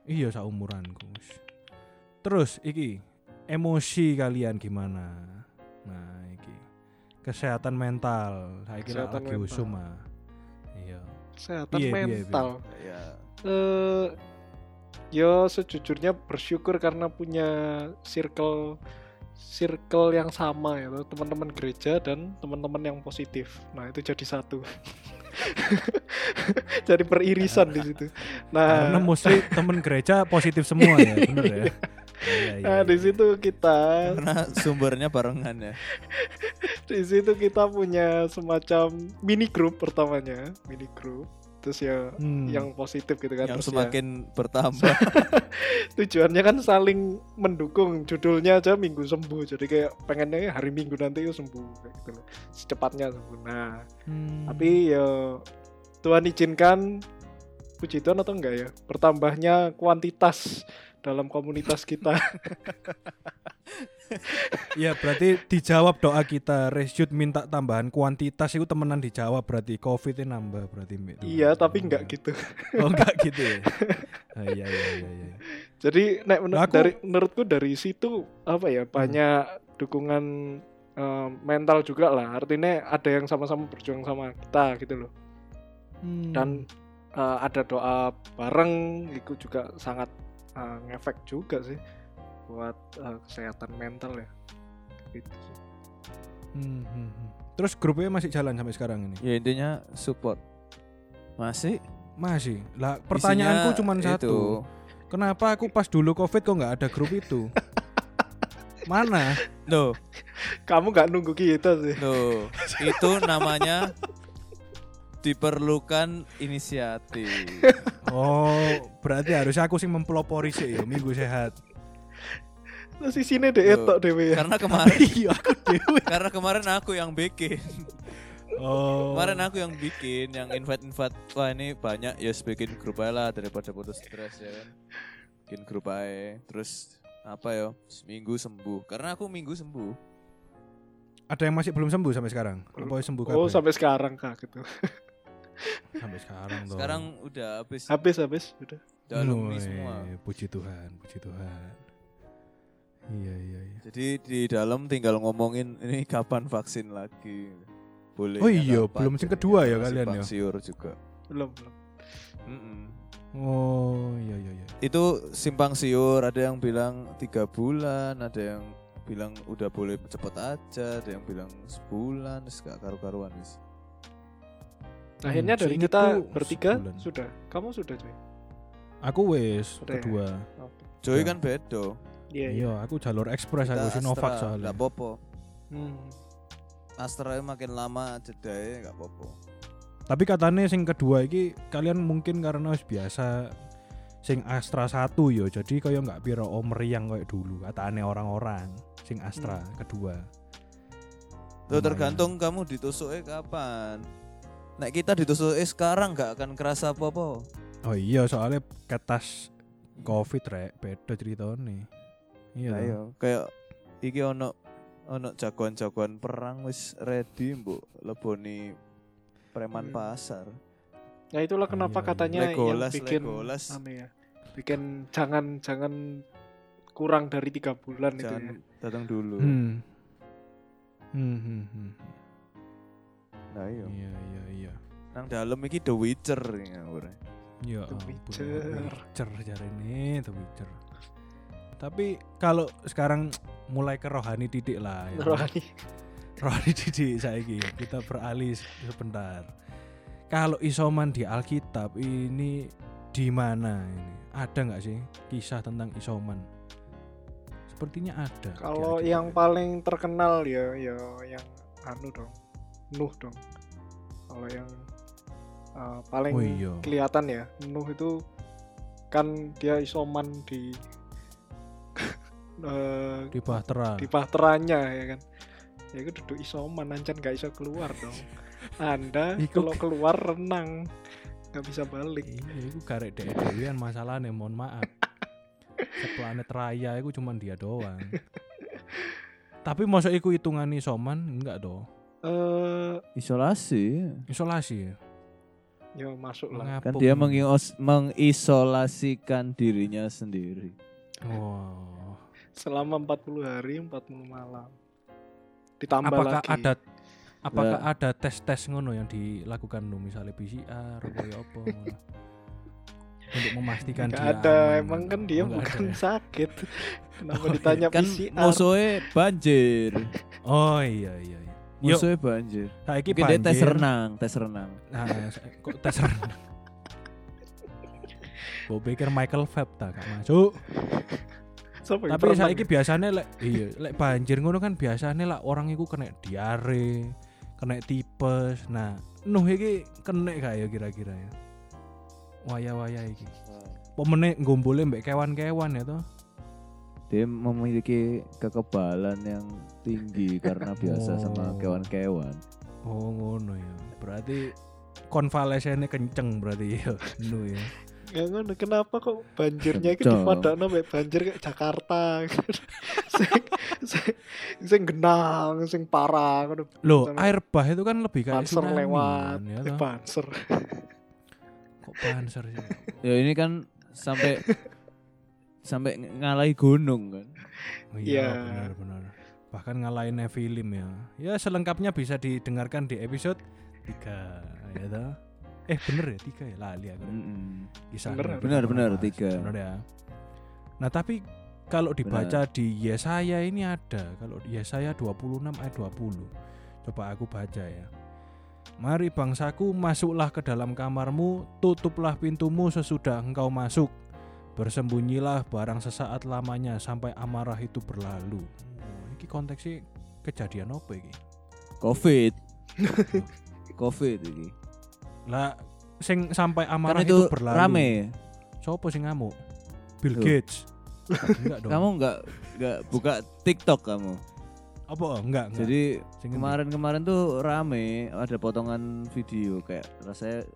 S1: Iya saumuranku. wis. Terus iki emosi kalian gimana? Nah, iki kesehatan mental. Saiki lah
S2: Kesehatan
S1: lagi
S2: mental.
S1: usum ah. Iya.
S2: kesehatan
S1: Piye, piye,
S2: mental
S3: Ya.
S2: eh yo sejujurnya bersyukur karena punya circle circle yang sama ya teman-teman gereja dan teman-teman yang positif nah itu jadi satu <laughs> jadi peririsan di situ nah
S1: Karena mostly temen gereja positif semua ya, <laughs> bener ya. Iya, iya,
S2: Nah, di
S1: iya.
S2: situ kita
S3: Karena sumbernya barengan ya. <laughs>
S2: di situ kita punya semacam mini group pertamanya, mini group. Terus ya
S1: Hmm.
S2: yang positif gitu kan.
S3: Yang
S2: Terus ya,
S3: semakin bertambah. <laughs>
S2: tujuannya kan saling mendukung. Judulnya aja Minggu Sembuh. Jadi kayak pengennya hari Minggu nanti itu sembuh kayak gitu loh. Secepatnya sembuh. Nah,
S1: Hmm.
S2: tapi ya Tuhan izinkan puji Tuhan atau enggak ya? Bertambahnya kuantitas dalam komunitas kita. <laughs>
S1: ya berarti dijawab doa kita Resyut minta tambahan kuantitas itu temenan dijawab berarti covid nambah berarti
S2: iya, tapi enggak gitu. <laughs>
S1: oh enggak gitu ya <laughs> Ah, iya iya iya iya
S2: Jadi nek menur-
S1: Aku-
S2: dari menurutku dari situ apa ya banyak dukungan eh, mental juga lah. Artinya ada yang sama-sama berjuang sama kita gitu loh.
S1: Hmm.
S2: Dan eh, ada doa bareng itu juga sangat eh, ngefek juga sih buat eh, kesehatan mental ya. Gitu sih.
S1: Hmm, hmm, hmm. terus grupnya masih jalan sampai sekarang ini
S3: ya intinya support. Masih
S1: masih lah pertanyaanku
S3: Isinya
S1: cuma
S3: itu.
S1: satu kenapa aku pas dulu covid kok nggak ada grup itu <laughs> mana
S3: Loh,
S2: Kamu nggak nunggu kita sih.
S3: loh. itu namanya <laughs> diperlukan inisiatif. <laughs>
S1: oh berarti harusnya aku sih mempelopori sih ya minggu sehat
S2: Terus di sini deh etok dewe ya.
S3: Karena kemarin <laughs>
S1: iya aku dewe
S3: karena kemarin aku yang bikin.
S1: oh
S3: Kemarin aku yang bikin, yang invite-invite wah ini banyak ya bikin grup aja lah daripada putus stres ya kan. Bikin grup aja. Terus apa ya? Seminggu sembuh. Karena aku minggu sembuh.
S1: ada yang masih belum sembuh sampai sekarang apa sembuh
S2: Oh sampai sekarang kak gitu. <laughs>
S1: sampai sekarang dong
S3: Sekarang udah habis
S2: Habis habis udah.
S3: dalam
S1: Woi,
S3: semua.
S1: puji Tuhan puji Tuhan iya iya iya
S3: Jadi di dalam tinggal ngomongin ini kapan vaksin lagi. Boleh.
S1: Oh iya, belum yang kedua ya kalian ya?
S3: Siur juga.
S2: Belum belum.
S3: Mm-mm.
S1: oh iya iya iya
S3: Itu simpang siur, ada yang bilang tiga bulan, ada yang bilang udah boleh cepet aja, ada yang bilang sebulan, wis gak karu-karuan wis.
S2: Akhirnya
S1: Hmm,
S2: dari kita bertiga
S1: sebulan.
S2: sudah. Kamu sudah cuy.
S1: aku wes
S2: ya?
S1: kedua.
S3: Joy
S1: Ya.
S3: kan bedo.
S2: Iya iya.
S1: iya aku jalur ekspres aku Sinovac soalnya
S3: Gak popo.
S2: Hmm.
S3: Astra makin lama jedanya gak popo.
S1: Tapi katanya sing kedua iki kalian mungkin karena wis biasa sing Astra satu yo jadi kaya nggak piro oh meriang kayak dulu katanya orang-orang sing Astra kedua.
S3: Tuh tergantung kamu ditusuknya kapan. Nek kita ditusuknya sekarang nggak akan kerasa apa-apa.
S1: Oh iya soalnya ketas covid rek beda ceritanya. Iya.
S3: Nah, iya, kayak iki ono ono jagoan-jagoan perang wis ready mbok leboni preman
S2: Hmm.
S3: pasar.
S2: Nah itulah
S1: Oh,
S2: kenapa
S1: iya, iya.
S2: katanya
S3: Legolas,
S2: yang bikin
S3: Legolas.
S2: anu ya, bikin jangan jangan kurang dari tiga bulan itu ya.
S3: Jangan datang dulu.
S1: Hmm. Hmm, hmm, hmm.
S3: Nah iya.
S1: Iya iya iya.
S3: Nang dalam iki The Witcher ya ora.
S1: Ya
S2: The Witcher.
S1: Witcher jare ini The Witcher. Tapi kalau sekarang mulai ke rohani titik lah ya.
S2: Rohani. <laughs>
S1: rohani titik saiki kita beralih sebentar. Kalau isoman di Alkitab ini di mana ini? Ada nggak sih kisah tentang isoman? Sepertinya ada.
S2: Kalau yang
S1: ya.
S2: paling terkenal ya ya yang anu dong. Nuh dong. Kalau yang uh, paling
S1: Oh iya.
S2: kelihatan ya, Nuh itu kan dia isoman di <laughs> eh,
S1: di Bahtera.
S2: di bahteranya ya kan. Ya itu duduk isoman ancen gak bisa keluar dong. Anda <laughs> kalau keluar renang nggak bisa balik.
S1: Iya, itu karek dewean masalahnya, mohon maaf. <laughs> Seplanet raya itu cuman dia doang. Tapi masa iku hitungan isoman enggak doh.
S2: Eh
S3: Isolasi.
S1: Isolasi ya.
S2: ya masuk lah.
S3: Kan dia mengios- mengisolasikan dirinya sendiri.
S1: Oh.
S2: Selama 40 hari 40 malam. Ditambah
S1: Apakah
S2: lagi.
S1: ada apakah
S3: Lah.
S1: ada tes-tes ngono yang dilakukan lo misalnya PCR apa ya apa ngono? Untuk memastikan
S2: Nggak
S1: dia
S2: ada,
S1: aman,
S2: emang kan dia
S1: nggak
S2: bukan
S1: ada ya?
S2: sakit. <laughs> Kenapa
S1: Oh,
S2: ditanya
S3: Kan
S2: PCR?
S3: musuhnya banjir.
S1: Oh iya iya iya.
S3: Musuhnya banjir.
S1: saiki
S3: Mungkin dia tes renang, tes renang.
S1: Nah, kok tes renang? <laughs> Gue pikir Michael Phelps tak gak masuk. Tapi saiki biasanya lek iya, lek banjir ngono kan biasanya lah orang iku kena diare, kena tipes. Nah, Nuh iki kena gak ya kira-kira ya? Waya-waya iki. Pemene ngombole mbek kewan-kewan ya toh.
S3: Dia memiliki kekebalan yang tinggi <laughs> karena biasa
S1: Oh.
S3: sama kewan-kewan.
S1: Oh ngono ya. Berarti konvalesennya kenceng berarti ya <laughs> Nuh ya.
S2: Ya ngono, kenapa kok banjirnya itu dipadakno mek banjir kayak Jakarta. <laughs> sing sing sing genang, sing parah ngono.
S1: Loh,
S2: Sama
S1: air bah itu kan lebih kayak tsunami
S2: lewat,
S1: ya
S2: eh,
S1: toh.
S2: banser.
S1: Kok banser sih?
S3: Ya ini kan sampai sampai ng- ngalahi gunung kan.
S1: Oh
S2: Iya.
S1: iya benar-benar. Bahkan ngalahin Nephilim ya. Ya selengkapnya bisa didengarkan di episode 3 ya toh. Eh bener ya 3 ya lali aku.
S3: Mm-mm.
S1: Kisah
S2: Bener,
S3: bener, bener,
S1: Mas.
S3: tiga.
S1: Bener ya. Nah, tapi kalau dibaca di Yesaya ini ada. Kalau di Yesaya 26 ayat 20. Coba aku baca ya. Mari bangsaku masuklah ke dalam kamarmu, tutuplah pintumu sesudah engkau masuk. Bersembunyilah barang sesaat lamanya sampai amarah itu berlalu. Oh, ini konteksnya kejadian apa ini?
S3: Covid. <laughs> Covid ini.
S1: Lah sing sampai amarah
S3: Kan itu
S1: itu, berlalu.
S3: rame.
S1: Sopo sing ngamuk? Bill
S3: Tuh.
S1: Gates. Enggak dong.
S3: Kamu nggak nggak buka TikTok kamu.
S1: apa enggak, enggak.
S3: Jadi kemarin-kemarin tuh rame ada potongan video kayak rasanya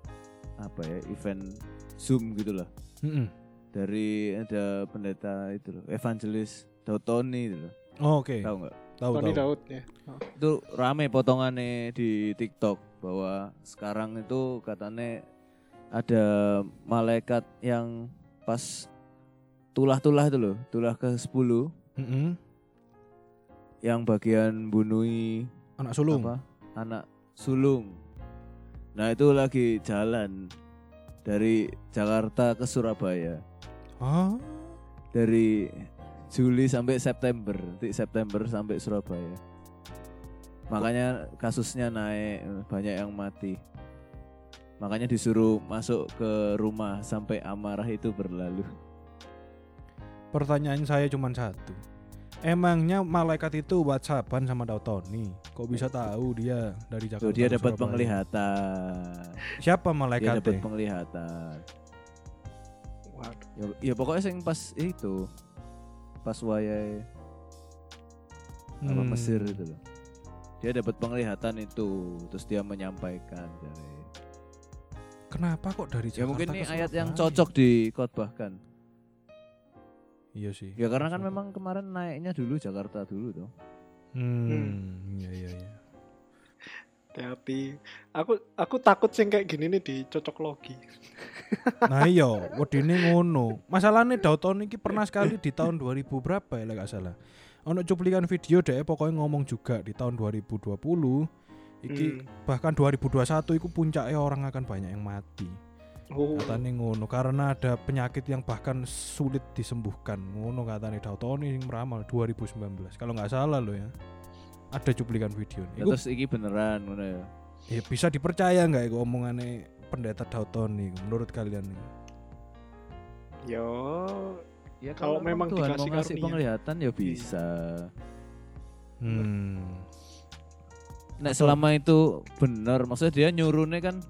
S3: apa ya event Zoom gitu loh.
S1: Mm-mm.
S3: Dari ada pendeta itu loh, evangelis Daud Tony itu loh.
S1: Oh, Oke,
S3: Tahu nggak?
S1: tahu
S2: Tony
S1: tahu.
S2: Daud ya.
S3: Itu rame potongannya di TikTok bahwa sekarang itu katanya ada malaikat yang pas tulah-tulah itu loh, tulah ke 10
S1: Mm-mm.
S3: yang bagian bunui
S1: Anak sulung.
S3: apa anak sulung nah itu lagi jalan dari Jakarta ke Surabaya
S1: Hah?
S3: dari Juli sampai September nanti September sampai Surabaya makanya kasusnya naik banyak yang mati makanya disuruh masuk ke rumah sampai amarah itu berlalu
S1: Pertanyaan saya cuma satu. Emangnya malaikat itu WhatsAppan sama Dautoni? Kok bisa tahu dia dari Jakarta?
S3: Tuh dia dapat penglihatan.
S1: Siapa
S3: Dia
S1: malaikatnya?
S3: dapat penglihatan. Ya, ya pokoknya sing pas itu pas wayai apa
S1: Hmm.
S3: Mesir itu loh. Dia dapat penglihatan itu, terus dia menyampaikan dari
S1: Kenapa kok dari Jakarta
S3: Ya mungkin
S1: ke
S3: ini ayat yang cocok dikhotbahkan.
S1: Iya sih.
S3: Ya karena kan memang kemarin naiknya dulu Jakarta dulu tuh.
S1: Hmm, iya iya iya.
S2: Hati-hati. Aku aku takut sing kayak gini nih dicocok logi. <laughs>
S1: Nah iya, wedine ngono. Masalahnya Dauton iki pernah sekali di tahun 2000 berapa ya gak salah. Ono cuplikan video deh pokoknya ngomong juga di tahun 2020 iki
S2: Hmm.
S1: bahkan 2021 itu puncaknya orang akan banyak yang mati.
S2: Oh,
S1: Katanya ngono karena ada penyakit yang bahkan sulit disembuhkan. Ngono katanya Dautoni yang meramal 2019. Kalau nggak salah lo ya. Ada cuplikan video.
S3: Ya,
S1: Iku
S3: terus iki beneran ngono ya.
S1: ya bisa dipercaya nggak itu omongannya pendeta Dautoni menurut kalian ini?
S2: yo
S3: Ya
S2: Kalau memang
S3: Tuhan
S2: dikasih
S3: mau ngasih
S2: karunia.
S3: penglihatan ya bisa.
S1: Hmm.
S3: Nek selama itu bener, maksudnya dia nyuruhnya kan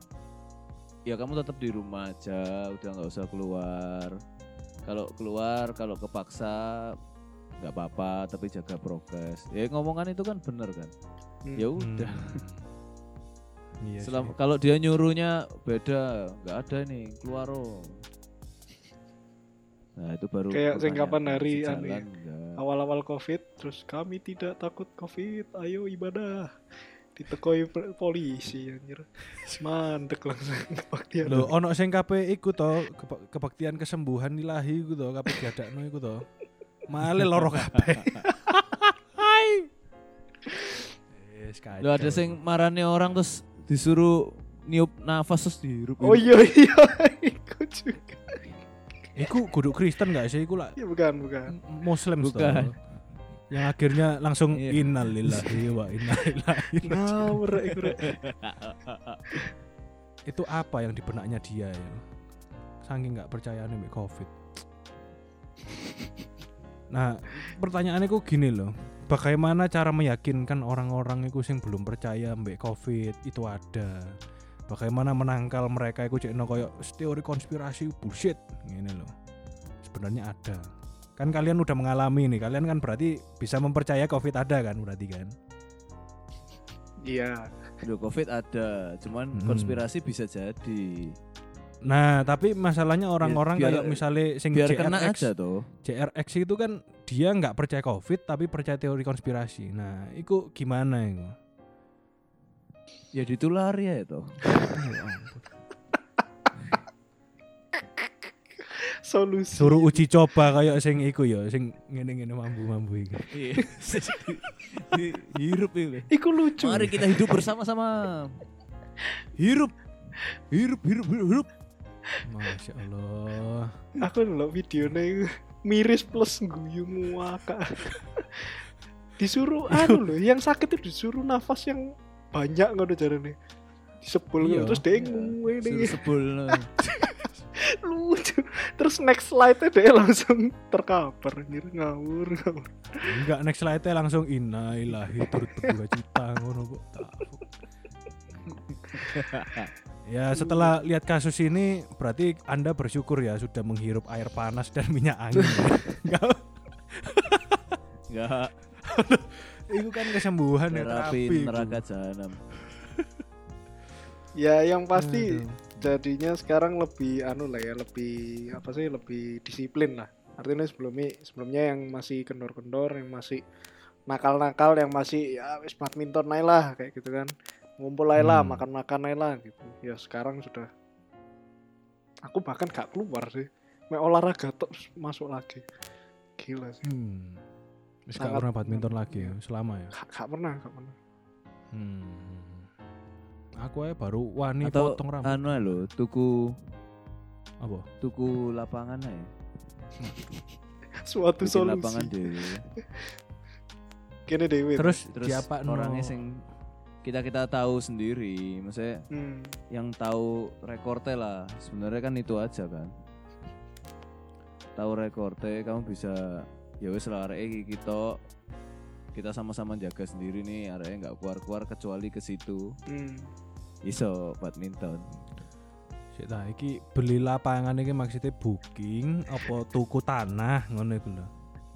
S3: ya kamu tetap di rumah aja, udah nggak usah keluar. Kalau keluar, kalau kepaksa nggak apa-apa, tapi jaga prokes. Ya ngomongan itu kan bener kan.
S2: Hmm.
S3: Ya udah.
S1: Hmm. <laughs> Iya
S3: Selam- kalau dia nyuruhnya beda, nggak ada nih keluar oh. Nah itu baru
S2: Kayak sing
S3: pertanyaan,
S2: kapan hari anu ya? awal-awal covid terus kami tidak takut covid ayo ibadah ditekoi polisi anjir mandek langsung <laughs> kebaktian
S1: Lho, ono sing kabeh iku to keba- kebaktian kesembuhan ilahi iku to kabeh diadakno iku to. Male loro kabeh. <laughs>
S3: Lo ada sing marane orang terus disuruh niup nafas terus dihirup.
S2: oh iya iya <laughs> ikut juga
S1: Iku kudu Kristen gak sih iku lah
S2: ya bukan bukan
S1: Muslim toh.
S3: Bukan.
S1: Yang akhirnya langsung
S3: Iya.
S1: innalillahi wa inna ilaihi raji'un.
S2: ngawur iku.
S1: Itu apa yang di benaknya dia ya? Saking nggak percayaan mbek Covid. Nah, pertanyaannya kok gini loh. Bagaimana cara meyakinkan orang-orang itu sing belum percaya mbek Covid itu ada? Bagaimana menangkal mereka itu cek koyo teori konspirasi bullshit gini loh. Sebenarnya ada. Kan kalian udah mengalami nih, kalian kan berarti bisa mempercaya Covid ada kan berarti kan?
S2: iya
S3: Aduh, Covid ada, cuman
S1: Hmm.
S3: konspirasi bisa jadi.
S1: Nah, tapi masalahnya orang-orang
S3: biar-
S1: kayak misalnya sing
S3: Biar kena
S1: JRX,
S3: aja tuh.
S1: JRX itu kan dia nggak percaya COVID tapi percaya teori konspirasi. Nah, itu gimana itu?
S3: Ya ditulari ya itu. <laughs>
S1: Ya ampun.
S2: solusi
S1: Suruh uji coba kayak sing iku ya, sing ngene-ngene mambu-mambu iki.
S3: Iya. <laughs> Hirup itu.
S2: iku lucu
S3: Mari kita hidup bersama-sama. Hirup. Hirup, hirup, hirup, hirup.
S1: Masya Allah.
S2: aku ndelok videonya miris plus guyu ngakak disuruh <laughs> anu loh yang sakit itu disuruh nafas yang banyak ngono jarane disebul
S1: Iya.
S2: terus dia
S3: Suruh sebul. <laughs>
S2: lucu terus next slide dia langsung terkapar anjir ngawur ngawur
S1: Enggak next slide langsung inna ilahi turut berduka cita ngono kok. <laughs> Ya setelah lihat kasus ini berarti Anda bersyukur ya sudah menghirup air panas dan minyak angin. <laughs> Enggak,
S3: Enggak.
S1: itu kan kesembuhan ya
S3: Terapi neraka jahanam.
S2: ya yang pasti
S1: Aduh.
S2: jadinya sekarang lebih anu lah ya lebih apa sih lebih disiplin lah artinya sebelumnya sebelumnya yang masih kendor-kendor yang masih nakal-nakal yang masih ya wis badminton aja lah kayak gitu kan ngumpul lah
S1: Hmm.
S2: makan-makan aja lah gitu ya sekarang sudah aku bahkan gak keluar sih main olahraga terus masuk lagi gila sih
S1: Hmm. Wis gak
S2: Sangat-
S1: pernah badminton lagi ya selama ya.
S2: gak, gak pernah gak pernah
S1: Hmm. Aku aja baru wani
S3: Atau
S1: potong rambut.
S3: anu lo, tuku
S1: Apa?
S3: tuku lapangan aja. <laughs>
S2: suatu
S3: Bikin
S2: solusi
S3: lapangan dewe.
S2: kene dewe
S1: Terus,
S3: Terus
S1: siapa
S3: orangnya sing kita kita tahu sendiri, maksudnya
S2: hmm.
S3: yang tahu rekorte lah. Sebenarnya kan itu aja kan. Tahu rekorte, kamu bisa ya wis lah arek kita kita sama-sama jaga sendiri nih arek nggak keluar-keluar kecuali ke situ
S2: Hmm.
S3: iso badminton
S1: Sik ta iki beli lapangan iki maksudnya booking apa tuku tanah ngono iku lho.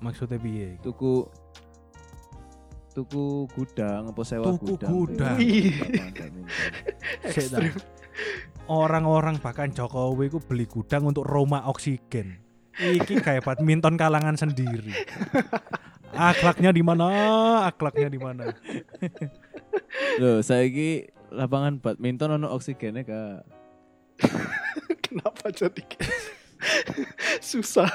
S1: Maksudnya piye? iki?
S3: tuku tuku gudang apa sewa
S1: Tuku
S3: gudang
S1: gudang. Ta. <laughs> Orang-orang bahkan Jokowi ku beli gudang untuk Roma oksigen. Iki kayak badminton kalangan sendiri. Akhlaknya di mana? Akhlaknya di mana? <laughs>
S3: Loh, saiki lapangan badminton ono oksigennya kak. <laughs>
S2: Kenapa jadi susah?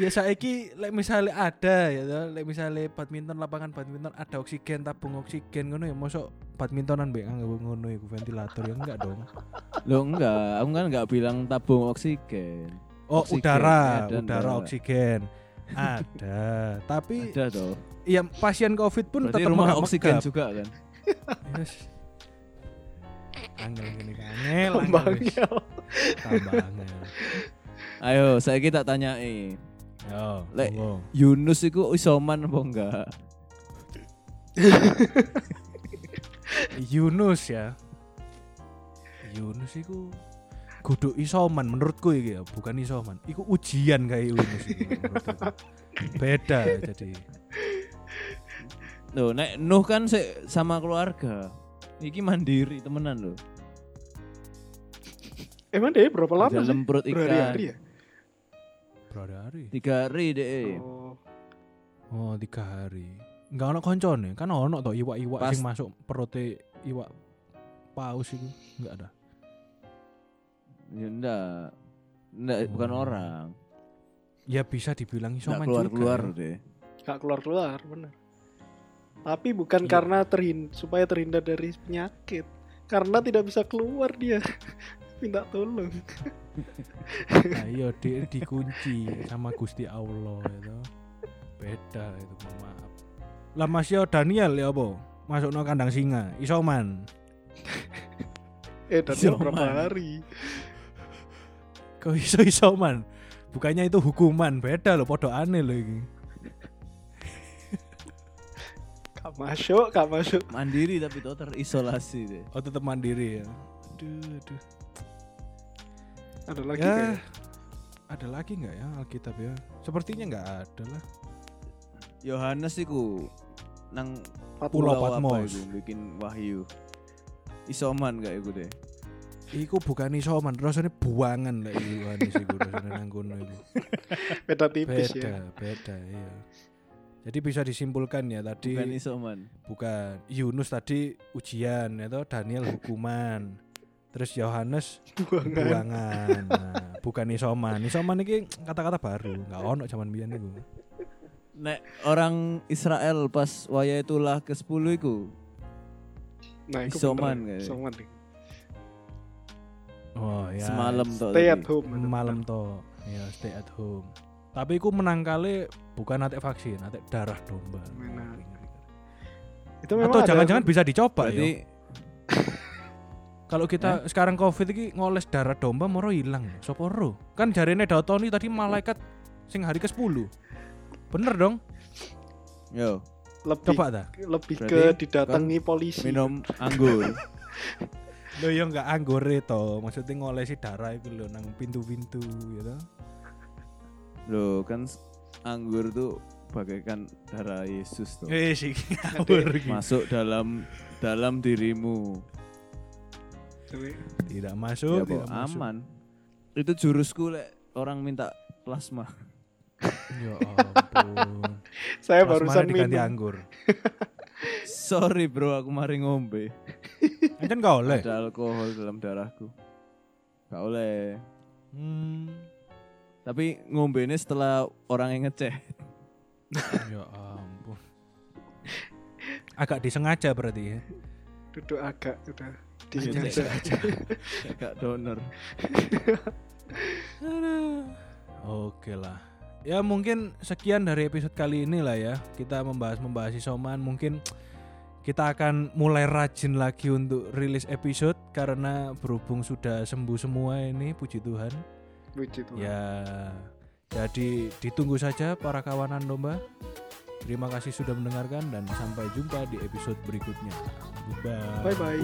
S1: Ya saiki lek misalnya ada ya toh, lek misalnya badminton lapangan badminton ada oksigen tabung oksigen ngono ya mosok badmintonan mbek nganggo ngono iku ventilator ya enggak dong.
S3: Loh enggak, aku kan enggak bilang tabung oksigen.
S1: Oh,
S3: Oksigen,
S1: udara,
S3: ada
S1: udara
S3: enggak?
S1: oksigen. Ada, tapi
S3: Ada toh.
S1: ya pasien Covid pun
S3: Berarti
S1: tetap
S3: rumah oksigen juga kan.
S1: Yes. Angel gini kan. Angel, angel. Tambah angel.
S3: Ayo, saya tanyai.
S1: Yo,
S3: Lek-
S1: monggo.
S3: Yunus iku isoman apa enggak?
S1: Yunus ya. Yunus iku kudu isoman menurutku iki ya, bukan isoman. Iku ujian kayak Yunus iku menurutku. Beda jadi.
S3: Loh, nek Nuh kan se- sama keluarga. Iki mandiri temenan loh.
S2: Emang deh berapa lama sih?
S3: Dalam perut ikan.
S2: Berhari-hari ya?
S1: Berapa hari?
S3: Tiga hari deh.
S2: Oh.
S1: Oh, tiga hari. Enggak ono koncone, kan ono to iwak-iwak
S3: Pas-
S1: sing masuk perute iwak paus iku. Enggak ada.
S3: Ya enggak. Enggak, bukan
S1: Oh.
S3: orang.
S1: Ya bisa dibilang
S3: Enggak
S1: isoman
S3: keluar-keluar
S1: juga. ya.
S3: deh.
S2: Gak keluar-keluar, bener. Tapi bukan
S1: Iya.
S2: karena terhin supaya terhindar dari penyakit. Karena tidak bisa keluar dia. <laughs> Minta tolong.
S1: Nah, iya di, dikunci sama Gusti Allah itu. Beda itu mohon maaf. Lah Mas Yo Daniel ya apa? Masuk no kandang singa, isoman.
S2: Eh, dan
S3: Isoman.
S2: berapa hari?
S1: Kok iso isoman? Bukannya itu hukuman, beda loh, podo aneh loh ini.
S2: Gak masuk, gak masuk.
S3: Mandiri tapi tuh terisolasi deh.
S1: Oh tetap mandiri ya. Aduh, aduh.
S2: Ada lagi
S1: Ya,
S2: kayak
S1: ada lagi nggak ya Alkitab ya? Sepertinya nggak ada lah.
S3: Yohanes iku nang
S1: Pulau
S3: pulau
S1: Patmos.
S3: bikin wahyu. Isoman gak iku deh.
S1: Iku bukan isoman, rasanya buangan lah iku Yohanes iku rasanya nang kono iku. <laughs>
S2: beda tipis
S1: Beda,
S2: ya.
S1: beda, iya. Jadi bisa disimpulkan ya tadi
S3: Bukan isoman.
S1: bukan Yunus tadi ujian atau Daniel hukuman. Terus Yohanes
S2: Buangan.
S1: buangan. <laughs> Nah, bukan isoman. Isoman ini kata-kata baru, nggak ono zaman biyen iku.
S3: Nek orang Israel pas waya itulah ke 10 iku
S2: Nah, itu
S3: Isoman
S2: bener.
S3: kayak.
S2: Isoman nih.
S1: Oh ya.
S3: semalam tuh.
S2: Stay at home. itu
S1: malam to. Ya stay at home. Tapi iku menang kali bukan nanti vaksin, nanti darah domba.
S2: Benar. Itu memang
S1: Atau jangan-jangan bisa dicoba
S3: Berarti
S1: ya. Kalau kita sekarang covid ini ngoles darah domba moro hilang. Sopo ro? Kan jarine Dautoni tadi malaikat sing hari ke-10. Bener dong?
S3: yo
S2: lebih
S1: Coba dah.
S2: lebih ke
S3: Berarti
S2: didatangi polisi.
S3: minum anggur. <laughs>
S1: Lo ya enggak anggore to, maksudnya ngolesi darah itu lho nang pintu-pintu gitu.
S3: Loh kan s- anggur tuh bagaikan darah Yesus tuh.
S1: Eh sih. <laughs>
S3: Masuk dalam dalam dirimu.
S1: Tidak
S3: Ya,
S1: masuk,
S3: kok
S1: tidak masuk.
S3: aman. Itu jurusku lek orang minta plasma. <laughs>
S1: Ya ampun.
S2: Saya barusan
S1: diganti
S2: minum.
S1: anggur. <laughs>
S3: Sorry bro, aku mari ngombe.
S1: Ancan gak oleh.
S3: Ada alkohol dalam darahku. Gak oleh.
S1: Hmm.
S3: Tapi ngombe ini setelah orang yang ngecek.
S1: Ya ampun. Agak disengaja berarti ya.
S2: Duduk agak udah
S3: Aja. Gak <laughs> donor.
S1: Oke lah. Ya mungkin sekian dari episode kali ini lah ya. Kita membahas-membahas isoman. Mungkin kita akan mulai rajin lagi untuk rilis episode karena berhubung sudah sembuh semua ini, puji Tuhan.
S2: Puji Tuhan.
S1: Ya Jadi ditunggu saja para kawanan domba. Terima kasih sudah mendengarkan dan sampai jumpa di episode berikutnya. Goodbye.
S2: Bye bye.